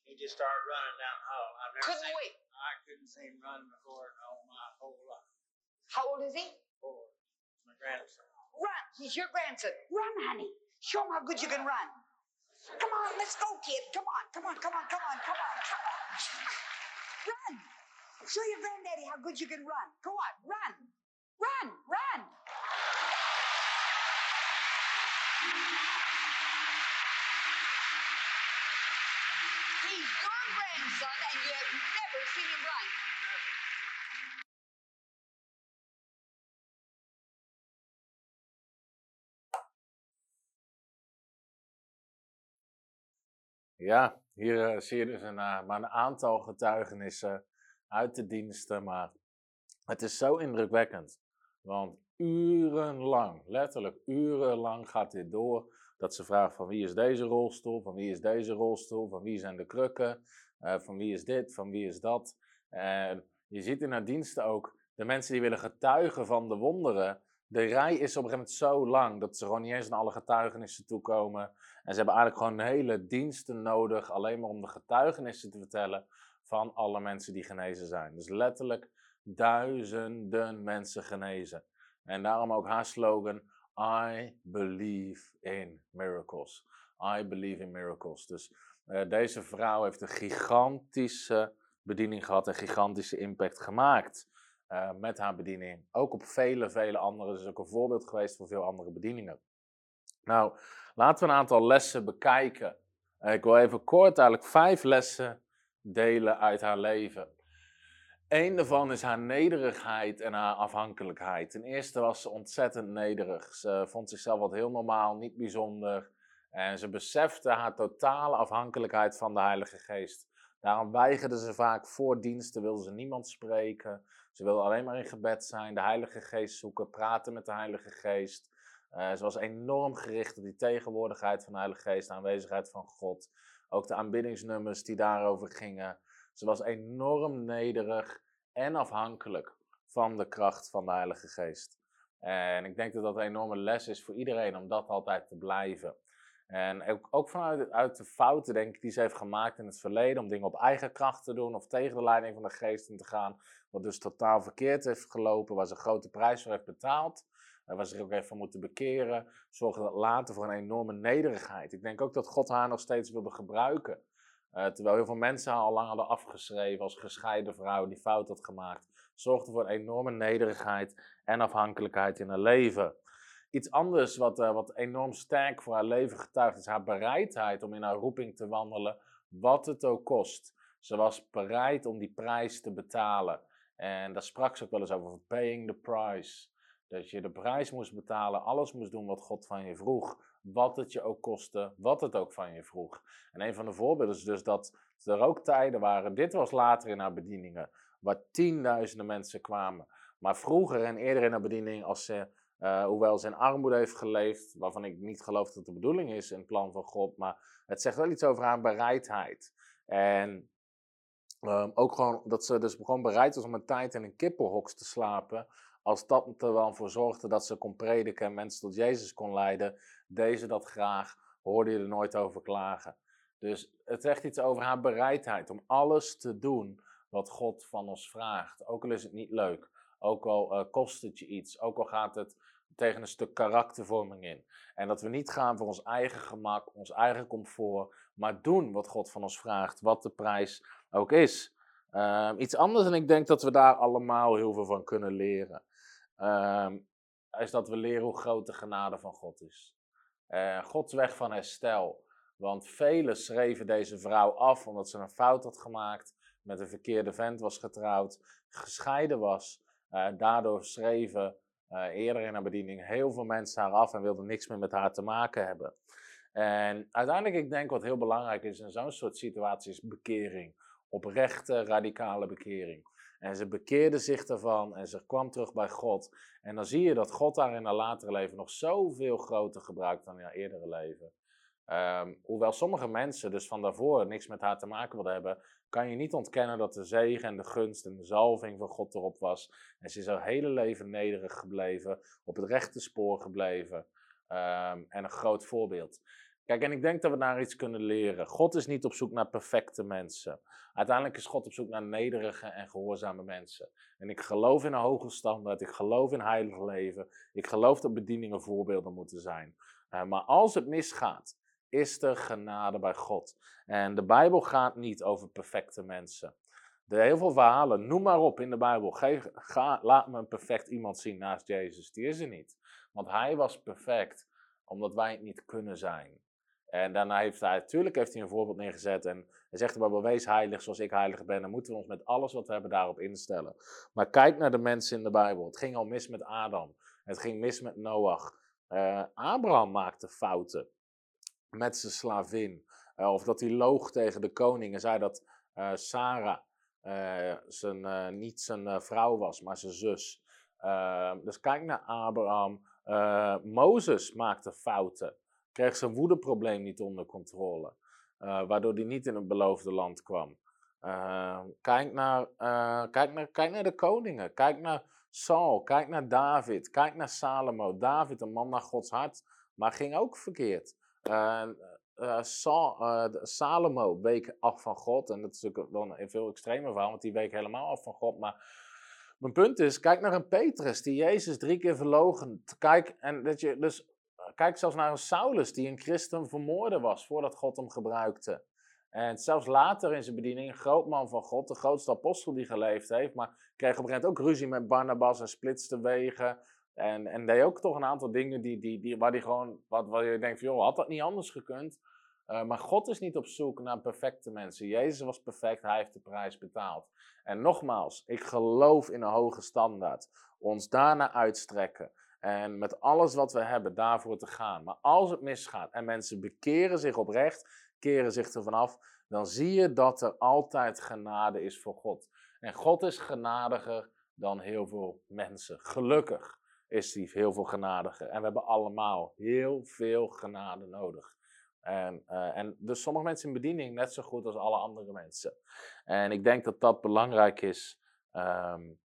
He just started running down the hall. I've never Couldn't seen. wait. I couldn't see him run before in all my whole life. How old is he? Four. My grandson. Run. He's your grandson. Run, honey. Show him how good you can run. Come on, let's go, kid. Come on, come on, come on, come on, come on, come on. Run. Show your granddaddy how good you can run. Go on, run. Run, run. He's your grandson, and you have never seen him run. Ja, hier eh, zie je dus een, eh, maar een aantal getuigenissen uit de diensten, maar het is zo indrukwekkend. Want urenlang, letterlijk urenlang gaat dit door, dat ze vragen van wie is deze rolstoel, van wie is deze rolstoel, van wie zijn de krukken, eh, van wie is dit, van wie is dat. En je ziet in haar diensten ook de mensen die willen getuigen van de wonderen. De rij is op een gegeven moment zo lang dat ze gewoon niet eens aan alle getuigenissen toekomen. En ze hebben eigenlijk gewoon hele diensten nodig, alleen maar om de getuigenissen te vertellen van alle mensen die genezen zijn. Dus letterlijk duizenden mensen genezen. En daarom ook haar slogan: I believe in miracles. I believe in miracles. Dus uh, deze vrouw heeft een gigantische bediening gehad, een gigantische impact gemaakt uh, met haar bediening. Ook op vele, vele andere. Is ook een voorbeeld geweest voor veel andere bedieningen. Nou, laten we een aantal lessen bekijken. Uh, ik wil even kort eigenlijk vijf lessen delen uit haar leven. Eén daarvan is haar nederigheid en haar afhankelijkheid. Ten eerste was ze ontzettend nederig. Ze vond zichzelf wat heel normaal, niet bijzonder. En ze besefte haar totale afhankelijkheid van de Heilige Geest. Daarom weigerde ze vaak voor diensten, wilde ze niemand spreken. Ze wilde alleen maar in gebed zijn, de Heilige Geest zoeken, praten met de Heilige Geest. Uh, ze was enorm gericht op die tegenwoordigheid van de Heilige Geest, de aanwezigheid van God. Ook de aanbiddingsnummers die daarover gingen. Ze was enorm nederig en afhankelijk van de kracht van de Heilige Geest. En ik denk dat dat een enorme les is voor iedereen om dat altijd te blijven. En ook, ook vanuit uit de fouten, denk ik, die ze heeft gemaakt in het verleden, om dingen op eigen kracht te doen of tegen de leiding van de geest in te gaan, wat dus totaal verkeerd heeft gelopen, waar ze een grote prijs voor heeft betaald, waar ze zich ook even moeten bekeren, zorgde later voor een enorme nederigheid. Ik denk ook dat God haar nog steeds wilde gebruiken. Uh, terwijl heel veel mensen haar al lang hadden afgeschreven als gescheiden vrouw die fout had gemaakt, zorgde voor een enorme nederigheid en afhankelijkheid in haar leven. Iets anders wat, uh, wat enorm sterk voor haar leven getuigt is haar bereidheid om in haar roeping te wandelen, wat het ook kost. Ze was bereid om die prijs te betalen. En daar sprak ze ook wel eens over, paying the price. Dat je de prijs moest betalen, alles moest doen wat God van je vroeg. Wat het je ook kostte, wat het ook van je vroeg. En een van de voorbeelden is dus dat er ook tijden waren, dit was later in haar bedieningen, waar tienduizenden mensen kwamen. Maar vroeger en eerder in haar bediening, als ze uh, hoewel ze in armoede heeft geleefd, waarvan ik niet geloof dat de bedoeling is in het plan van God, maar het zegt wel iets over haar bereidheid. En um, ook gewoon dat ze dus gewoon bereid was om een tijd in een kippenhok te slapen, als dat er wel voor zorgde dat ze kon prediken en mensen tot Jezus kon leiden, deze dat graag, hoorde je er nooit over klagen. Dus het zegt iets over haar bereidheid om alles te doen wat God van ons vraagt. Ook al is het niet leuk, ook al uh, kost het je iets, ook al gaat het tegen een stuk karaktervorming in. En dat we niet gaan voor ons eigen gemak, ons eigen comfort, maar doen wat God van ons vraagt, wat de prijs ook is. Uh, iets anders en ik denk dat we daar allemaal heel veel van kunnen leren. Uh, is dat we leren hoe groot de genade van God is. Uh, Gods weg van herstel. Want velen schreven deze vrouw af omdat ze een fout had gemaakt, met een verkeerde vent was getrouwd, gescheiden was. Uh, daardoor schreven uh, eerder in haar bediening heel veel mensen haar af en wilden niks meer met haar te maken hebben. En uiteindelijk, ik denk wat heel belangrijk is in zo'n soort situatie, is bekering. Oprechte, radicale bekering. En ze bekeerde zich daarvan en ze kwam terug bij God. En dan zie je dat God haar in haar latere leven nog zoveel groter gebruikt dan in haar eerdere leven. Um, hoewel sommige mensen dus van daarvoor niks met haar te maken wilden hebben, kan je niet ontkennen dat de zegen en de gunst en de zalving van God erop was. En ze is haar hele leven nederig gebleven, op het rechte spoor gebleven um, en een groot voorbeeld. Kijk, en ik denk dat we daar iets kunnen leren. God is niet op zoek naar perfecte mensen. Uiteindelijk is God op zoek naar nederige en gehoorzame mensen. En ik geloof in een hoge standaard, ik geloof in heilig leven, ik geloof dat bedieningen voorbeelden moeten zijn. Uh, maar als het misgaat, is er genade bij God. En de Bijbel gaat niet over perfecte mensen. Er heel veel verhalen, noem maar op in de Bijbel. Geef, laat me een perfect iemand zien naast Jezus. Die is er niet. Want hij was perfect, omdat wij het niet kunnen zijn. En daarna heeft hij, natuurlijk heeft hij een voorbeeld neergezet. En hij zegt de wees heilig zoals ik heilig ben. Dan moeten we ons met alles wat we hebben daarop instellen. Maar kijk naar de mensen in de Bijbel. Het ging al mis met Adam. Het ging mis met Noach. Uh, Abraham maakte fouten met zijn slavin. Eh, of dat hij loog tegen de koning en zei dat eh, Sarah eh, zijn, eh, niet zijn eh, vrouw was, maar zijn zus. Eh, dus kijk naar Abraham. Eh, Mozes maakte fouten, kreeg zijn woedeprobleem niet onder controle, eh, waardoor hij niet in het beloofde land kwam. Eh, kijk, naar, eh, kijk, naar, kijk naar de koningen, kijk naar Saul, kijk naar David, kijk naar Salomo. David, een man naar Gods hart, maar ging ook verkeerd. Eh, eh, Saul, Salomo week af van God. En dat is natuurlijk wel een veel extremer verhaal, want die week helemaal af van God. Maar mijn punt is, kijk naar een Petrus die Jezus drie keer verlogen. Kijk, en dat je, dus, kijk zelfs naar een Saulus die een christen vermoorden was voordat God hem gebruikte. En zelfs later in zijn bediening, een groot man van God, de grootste apostel die geleefd heeft, maar kreeg op een gegeven moment ook ruzie met Barnabas en splitste wegen. En, en deed ook toch een aantal dingen die, die, die, waar, die gewoon, wat, waar je denkt van, joh, had dat niet anders gekund? Uh, maar God is niet op zoek naar perfecte mensen. Jezus was perfect, hij heeft de prijs betaald. En nogmaals, ik geloof in een hoge standaard. Ons daarna uitstrekken. En met alles wat we hebben, daarvoor te gaan. Maar als het misgaat en mensen bekeren zich oprecht, keren zich er vanaf, dan zie je dat er altijd genade is voor God. En God is genadiger dan heel veel mensen. Gelukkig is hij heel veel genadiger. En we hebben allemaal heel veel genade nodig. En, uh, en dus sommige mensen in bediening net zo goed als alle andere mensen. En ik denk dat dat belangrijk is um,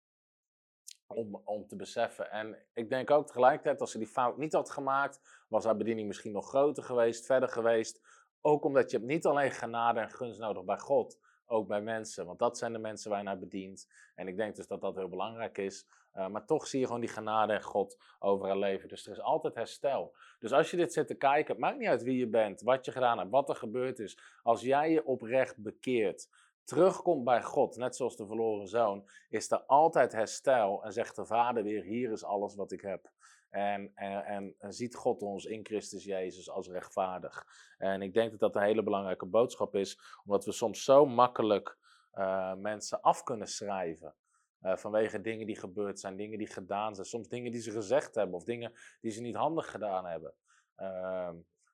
om, om te beseffen. En ik denk ook tegelijkertijd, als ze die fout niet had gemaakt, was haar bediening misschien nog groter geweest, verder geweest. Ook omdat je niet alleen genade en gunst nodig bij God, ook bij mensen. Want dat zijn de mensen waar je naar bedient. En ik denk dus dat dat heel belangrijk is. Uh, maar toch zie je gewoon die genade en God over haar leven. Dus er is altijd herstel. Dus als je dit zit te kijken, het maakt niet uit wie je bent, wat je gedaan hebt, wat er gebeurd is. Als jij je oprecht bekeert, terugkomt bij God, net zoals de verloren zoon, is er altijd herstel. En zegt de vader weer, hier is alles wat ik heb. En, en, en, ziet God ons in Christus Jezus als rechtvaardig. En ik denk dat dat een hele belangrijke boodschap is, omdat we soms zo makkelijk uh, mensen af kunnen schrijven. Uh, vanwege dingen die gebeurd zijn, dingen die gedaan zijn, soms dingen die ze gezegd hebben of dingen die ze niet handig gedaan hebben. Uh,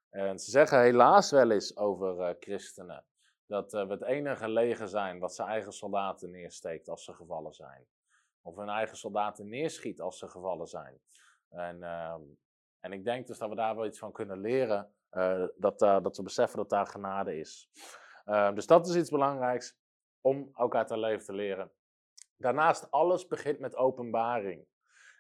en ze zeggen helaas wel eens over uh, christenen dat we het enige leger zijn wat zijn eigen soldaten neersteekt als ze gevallen zijn. Of hun eigen soldaten neerschiet als ze gevallen zijn. En, en ik denk dus dat we daar wel iets van kunnen leren, uh, dat, dat we beseffen dat daar genade is. dus dat is iets belangrijks om elkaar te leven te leren. Daarnaast, alles begint met openbaring.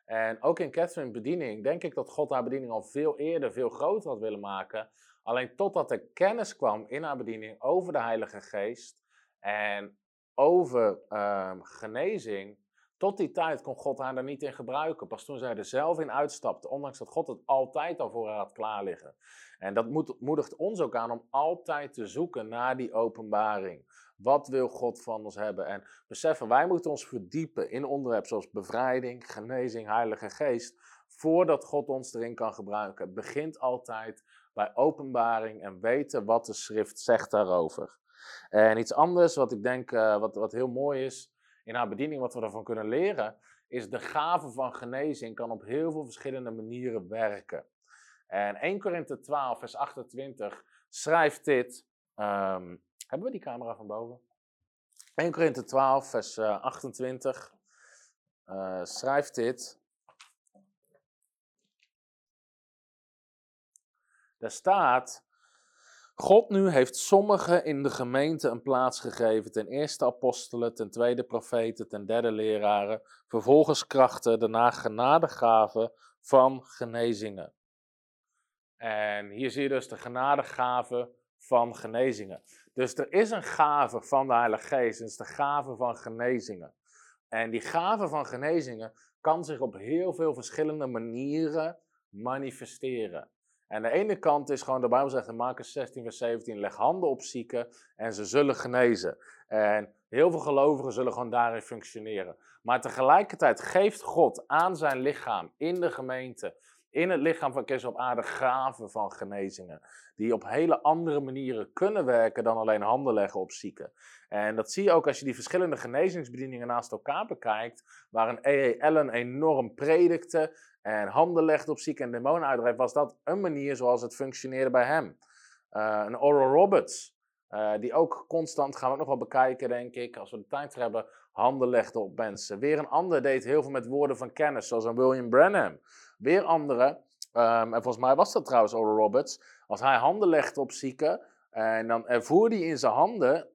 En ook in Catherine's bediening denk ik dat God haar bediening al veel eerder, veel groter had willen maken. Alleen totdat er kennis kwam in haar bediening over de Heilige Geest en over um, genezing, tot die tijd kon God haar er niet in gebruiken. Pas toen zij er zelf in uitstapte, ondanks dat God het altijd al voor haar had klaar liggen. En dat moedigt ons ook aan om altijd te zoeken naar die openbaring. Wat wil God van ons hebben? En beseffen, wij moeten ons verdiepen in onderwerpen zoals bevrijding, genezing, Heilige Geest, voordat God ons erin kan gebruiken. Het begint altijd bij openbaring en weten wat de schrift zegt daarover. En iets anders wat ik denk, uh, wat, wat heel mooi is in haar bediening, wat we daarvan kunnen leren, is de gave van genezing kan op heel veel verschillende manieren werken. En 1 Korinthe 12, vers 28 schrijft dit. Um, hebben we die camera van boven? 1 Korinthe 12, vers uh, 28 uh, schrijft dit. Daar staat. God nu heeft sommigen in de gemeente een plaats gegeven. Ten eerste apostelen, ten tweede profeten, ten derde leraren. Vervolgens krachten, daarna genadegaven van genezingen. En hier zie je dus de genadegaven van genezingen. Dus er is een gave van de Heilige Geest, dat is de gave van genezingen. En die gave van genezingen kan zich op heel veel verschillende manieren manifesteren. En de ene kant is gewoon, de Bijbel zegt in Marcus 16, vers 17, leg handen op zieken en ze zullen genezen. En heel veel gelovigen zullen gewoon daarin functioneren. Maar tegelijkertijd geeft God aan zijn lichaam in de gemeente, in het lichaam van Christus op aarde, gaven van genezingen. Die op hele andere manieren kunnen werken dan alleen handen leggen op zieken. En dat zie je ook als je die verschillende genezingsbedieningen naast elkaar bekijkt. Waar een E.E. Allen enorm predikte en handen legde op zieken en demonen uitdreef, was dat een manier zoals het functioneerde bij hem. Eh, een Oral Roberts, eh, die ook constant, gaan we ook nog wel bekijken denk ik, als we de tijd voor hebben, handen legde op mensen. Weer een ander deed heel veel met woorden van kennis, zoals een William Branham. Weer andere, ehm, en volgens mij was dat trouwens Oral Roberts, als hij handen legde op zieken, en dan ervoer hij in zijn handen,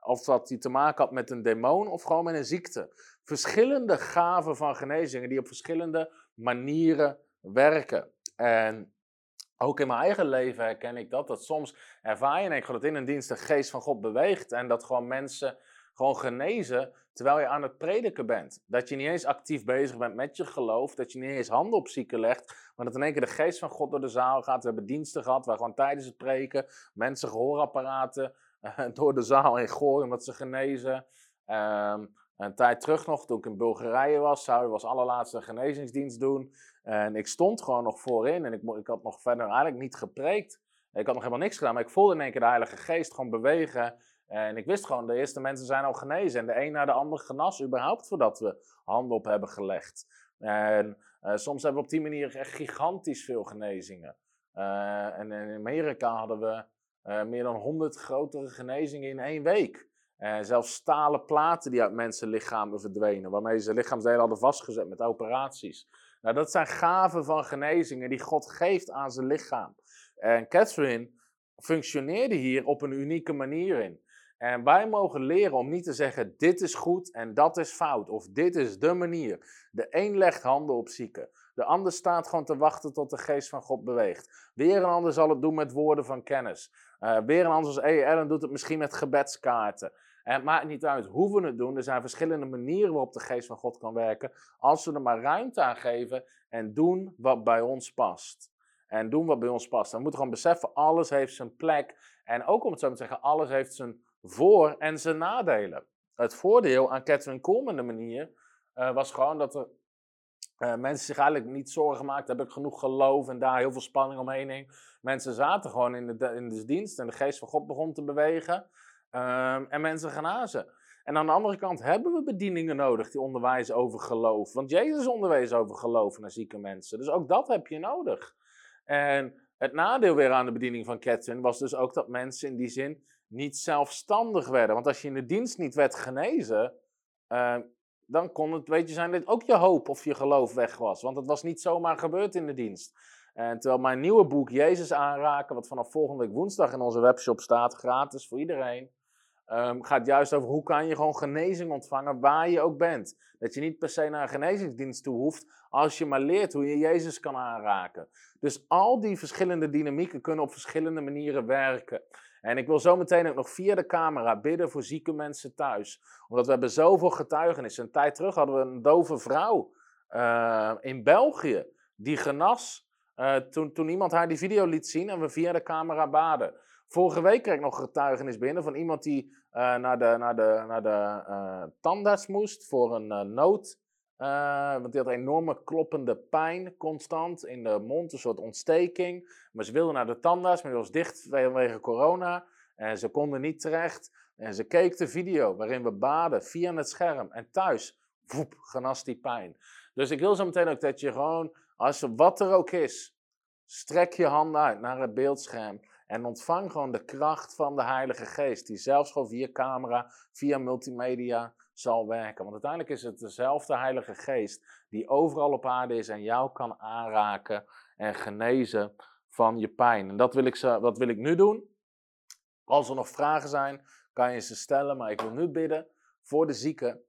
of dat hij te maken had met een demon of gewoon met een ziekte. Verschillende gaven van genezingen die op verschillende manieren werken. En ook in mijn eigen leven herken ik dat. Dat soms ervaar je en ik dat in een dienst de geest van God beweegt. En dat gewoon mensen gewoon genezen terwijl je aan het prediken bent. Dat je niet eens actief bezig bent met je geloof. Dat je niet eens handen op zieken legt. Maar dat in één keer de geest van God door de zaal gaat. We hebben diensten gehad waar gewoon tijdens het preken mensen gehoorapparaten eh, door de zaal in gooien omdat ze genezen. Ehm, een tijd terug nog, toen ik in Bulgarije was, zouden we als allerlaatste genezingsdienst doen. En ik stond gewoon nog voorin en ik, ik had nog verder eigenlijk niet gepreekt. Ik had nog helemaal niks gedaan, maar ik voelde in één keer de Heilige Geest gewoon bewegen. En ik wist gewoon, de eerste mensen zijn al genezen. En de een na de ander genas, überhaupt voordat we handen op hebben gelegd. En eh, soms hebben we op die manier echt gigantisch veel genezingen. Eh, en in Amerika hadden we eh, meer dan 100 grotere genezingen in één week. En zelfs stalen platen die uit mensenlichamen verdwenen, waarmee ze lichaamsdelen hadden vastgezet met operaties. Nou, dat zijn gaven van genezingen die God geeft aan zijn lichaam. En Catherine functioneerde hier op een unieke manier in. En wij mogen leren om niet te zeggen: dit is goed en dat is fout, of dit is de manier. De een legt handen op zieken, de ander staat gewoon te wachten tot de geest van God beweegt. Weer een ander zal het doen met woorden van kennis. Eh, weer een ander zoals E. Allen doet het misschien met gebedskaarten. En het maakt niet uit hoe we het doen. Er zijn verschillende manieren waarop de geest van God kan werken. Als we er maar ruimte aan geven en doen wat bij ons past. En doen wat bij ons past. Dan moeten we gewoon beseffen, alles heeft zijn plek. En ook om het zo te zeggen, alles heeft zijn voor- en zijn nadelen. Het voordeel aan Catherine Coleman de manier eh, was gewoon dat er eh, mensen zich eigenlijk niet zorgen maakten. Heb ik genoeg geloof en daar heel veel spanning omheen hing. Mensen zaten gewoon in de, in de dienst en de geest van God begon te bewegen. Ehm, en mensen genazen. En aan de andere kant hebben we bedieningen nodig die onderwijzen over geloof. Want Jezus onderwees over geloof naar zieke mensen. Dus ook dat heb je nodig. En het nadeel weer aan de bediening van Catherine was dus ook dat mensen in die zin niet zelfstandig werden. Want als je in de dienst niet werd genezen, eh, dan kon het, weet je, zijn dat ook je hoop of je geloof weg was. Want het was niet zomaar gebeurd in de dienst. En terwijl mijn nieuwe boek Jezus aanraken, wat vanaf volgende week woensdag in onze webshop staat, gratis voor iedereen, ehm, gaat juist over hoe kan je gewoon genezing ontvangen waar je ook bent. Dat je niet per se naar een genezingsdienst toe hoeft, als je maar leert hoe je Jezus kan aanraken. Dus al die verschillende dynamieken kunnen op verschillende manieren werken. En ik wil zo meteen ook nog via de camera bidden voor zieke mensen thuis. Omdat we hebben zoveel getuigenissen. Een tijd terug hadden we een dove vrouw eh, in België die genas eh, toen, toen iemand haar die video liet zien en we via de camera baden. Vorige week kreeg ik nog getuigenis binnen van iemand die eh, naar de, naar de, naar de eh, tandarts moest voor een eh, nood. Want die had enorme kloppende pijn constant in de mond, een soort ontsteking. Maar ze wilde naar de tandarts, maar die was dicht vanwege corona. En ze konden niet terecht. En ze keek de video waarin we baden via het scherm. En thuis, woep, genas die pijn. Dus ik wil zo meteen ook dat je gewoon, als wat er ook is, strek je handen uit naar het beeldscherm. En ontvang gewoon de kracht van de Heilige Geest. Die zelfs gewoon via camera, via multimedia zal werken. Want uiteindelijk is het dezelfde Heilige Geest die overal op aarde is en jou kan aanraken en genezen van je pijn. En dat wil ik, zo, dat wil ik nu doen. Als er nog vragen zijn, kan je ze stellen. Maar ik wil nu bidden voor de zieken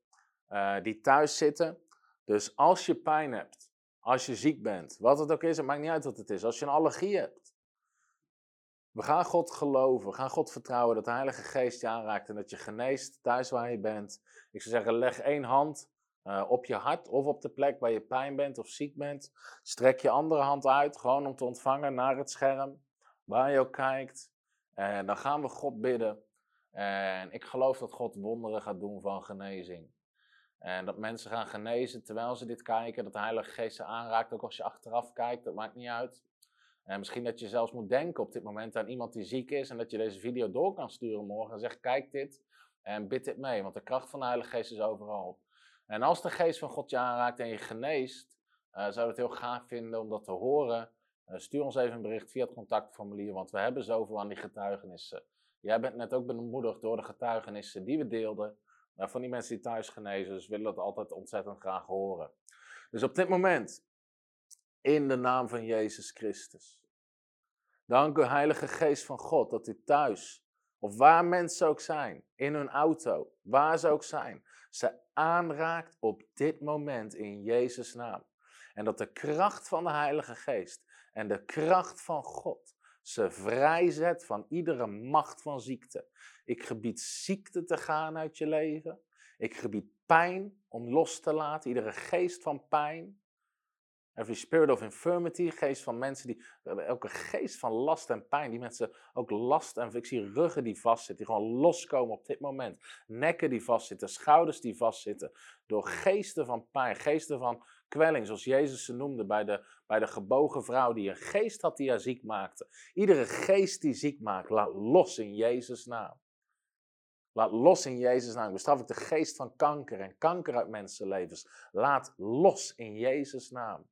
eh, die thuis zitten. Dus als je pijn hebt, als je ziek bent, wat het ook is, het maakt niet uit wat het is. Als je een allergie hebt. We gaan God geloven, we gaan God vertrouwen dat de Heilige Geest je aanraakt en dat je geneest thuis waar je bent. Ik zou zeggen, leg één hand uh, op je hart of op de plek waar je pijn bent of ziek bent. Strek je andere hand uit, gewoon om te ontvangen naar het scherm, waar je ook kijkt. En dan gaan we God bidden. En ik geloof dat God wonderen gaat doen van genezing. En dat mensen gaan genezen terwijl ze dit kijken, dat de Heilige Geest ze aanraakt, ook als je achteraf kijkt, dat maakt niet uit. En misschien dat je zelfs moet denken op dit moment aan iemand die ziek is en dat je deze video door kan sturen morgen en zegt, kijk dit en bid dit mee, want de kracht van de Heilige Geest is overal. En als de Geest van God je aanraakt en je geneest, uh, zou het heel gaaf vinden om dat te horen eh, stuur ons even een bericht via het contactformulier, want we hebben zoveel aan die getuigenissen. Jij bent net ook bemoedigd door de getuigenissen die we deelden. Uh, van die mensen die thuis genezen, dus willen dat altijd ontzettend graag horen. Dus op dit moment, in de naam van Jezus Christus. Dank u, Heilige Geest van God, dat u thuis, of waar mensen ook zijn, in hun auto, waar ze ook zijn, ze aanraakt op dit moment in Jezus' naam. En dat de kracht van de Heilige Geest en de kracht van God ze vrijzet van iedere macht van ziekte. Ik gebied ziekte te gaan uit je leven. Ik gebied pijn om los te laten, iedere geest van pijn. Every spirit of infirmity, geest van mensen die, elke geest van last en pijn, die mensen ook last en ik zie ruggen die vastzitten, die gewoon loskomen op dit moment. Nekken die vastzitten, schouders die vastzitten, door geesten van pijn, geesten van kwelling, zoals Jezus ze noemde bij de, bij de gebogen vrouw die een geest had die haar ziek maakte. Iedere geest die ziek maakt, laat los in Jezus' naam. Laat los in Jezus' naam. Bestraf ik de geest van kanker en kanker uit mensenlevens. Laat los in Jezus' naam.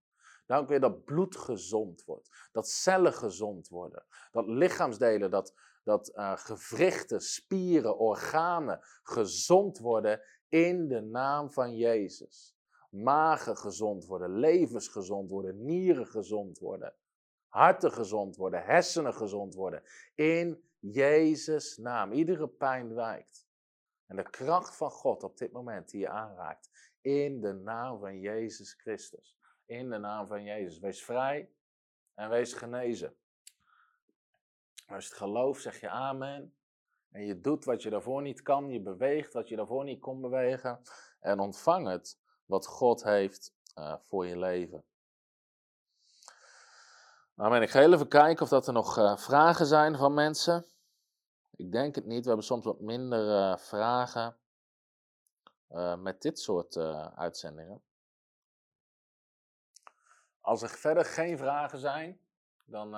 Dank weer dat bloed gezond wordt. Dat cellen gezond worden. Dat lichaamsdelen, dat, dat uh, gewrichten, spieren, organen gezond worden in de naam van Jezus. Magen gezond worden, levens gezond worden, nieren gezond worden. Harten gezond worden, hersenen gezond worden. In Jezus' naam. Iedere pijn wijkt. En de kracht van God op dit moment die je aanraakt. In de naam van Jezus Christus. In de naam van Jezus. Wees vrij en wees genezen. Als het gelooft, zeg je amen. En je doet wat je daarvoor niet kan. Je beweegt wat je daarvoor niet kon bewegen. En ontvang het wat God heeft uh, voor je leven. Amen. Ik ga even kijken of dat er nog uh, vragen zijn van mensen. Ik denk het niet. We hebben soms wat minder uh, vragen met dit soort uitzendingen. Als er verder geen vragen zijn, dan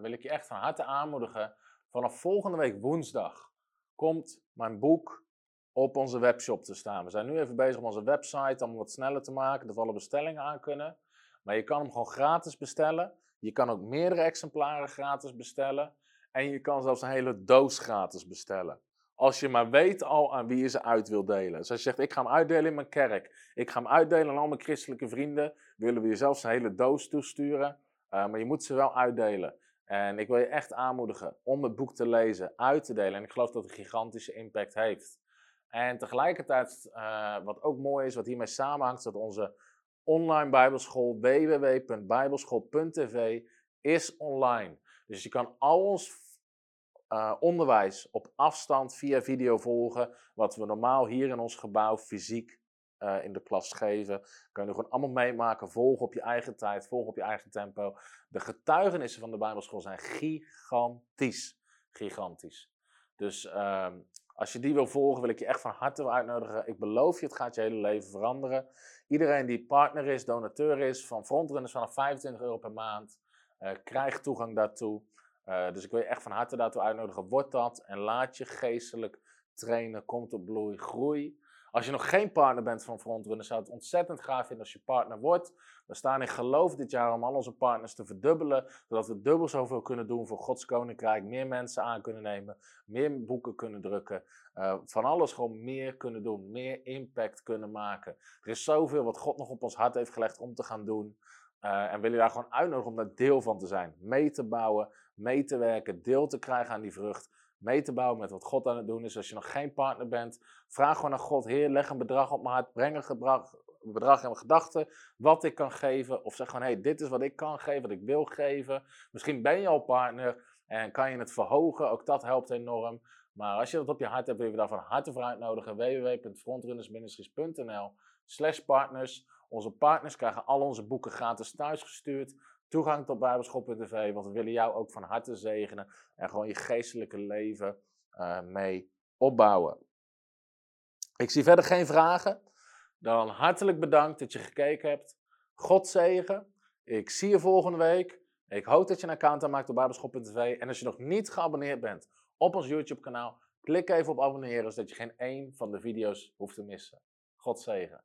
wil ik je echt van harte aanmoedigen. Vanaf volgende week woensdag komt mijn boek op onze webshop te staan. We zijn nu even bezig met onze website om wat sneller te maken, dat we alle bestellingen aan kunnen. Maar je kan hem gewoon gratis bestellen. Je kan ook meerdere exemplaren gratis bestellen. En je kan zelfs een hele doos gratis bestellen. Als je maar weet al aan wie je ze uit wil delen. Dus als je zegt, ik ga hem uitdelen in mijn kerk. Ik ga hem uitdelen aan al mijn christelijke vrienden. Willen we je zelfs een hele doos toesturen. Uh, maar je moet ze wel uitdelen. En ik wil je echt aanmoedigen om het boek te lezen, uit te delen. En ik geloof dat het een gigantische impact heeft. En tegelijkertijd, uh, wat ook mooi is, wat hiermee samenhangt, is dat onze online bijbelschool www.bijbelschool.tv is online. Dus je kan al ons uh, onderwijs op afstand via video volgen, wat we normaal hier in ons gebouw fysiek in de klas geven. Kan je gewoon allemaal meemaken, volgen op je eigen tijd, volgen op je eigen tempo. De getuigenissen van de Bijbelschool zijn gigantisch. Gigantisch. Dus uh, als je die wil volgen, wil ik je echt van harte uitnodigen. Ik beloof je, het gaat je hele leven veranderen. Iedereen die partner is, donateur is, van frontrunners vanaf 25 euro per maand, uh, krijgt toegang daartoe. Uh, dus ik wil je echt van harte daartoe uitnodigen. Word dat en laat je geestelijk trainen. Komt op bloei, groei. Als je nog geen partner bent van Frontrunners, zou het ontzettend gaaf vinden als je partner wordt. We staan in geloof dit jaar om al onze partners te verdubbelen, zodat we dubbel zoveel kunnen doen voor Gods Koninkrijk, meer mensen aan kunnen nemen, meer boeken kunnen drukken, uh, van alles gewoon meer kunnen doen, meer impact kunnen maken. Er is zoveel wat God nog op ons hart heeft gelegd om te gaan doen. Uh, en wil je daar gewoon uitnodigen om daar deel van te zijn, mee te bouwen, mee te werken, deel te krijgen aan die vrucht mee te bouwen met wat God aan het doen is. Als je nog geen partner bent, vraag gewoon naar God: Heer, leg een bedrag op mijn hart, breng een bedrag, bedrag in mijn gedachten, wat ik kan geven. Of zeg gewoon: hey, dit is wat ik kan geven, wat ik wil geven. Misschien ben je al partner en kan je het verhogen, ook dat helpt enorm. Maar als je dat op je hart hebt, wil je daar van harte voor uitnodigen. www.frontrunnersministries.nl slash partners. Onze partners krijgen al onze boeken gratis thuisgestuurd toegang tot bijbelschool.tv, want we willen jou ook van harte zegenen en gewoon je geestelijke leven uh, mee opbouwen. Ik zie verder geen vragen. Dan hartelijk bedankt dat je gekeken hebt. God zegen. Ik zie je volgende week. Ik hoop dat je een account aanmaakt op bijbelschool.tv. En als je nog niet geabonneerd bent op ons YouTube kanaal, klik even op abonneren, zodat je geen één van de video's hoeft te missen. God zegen.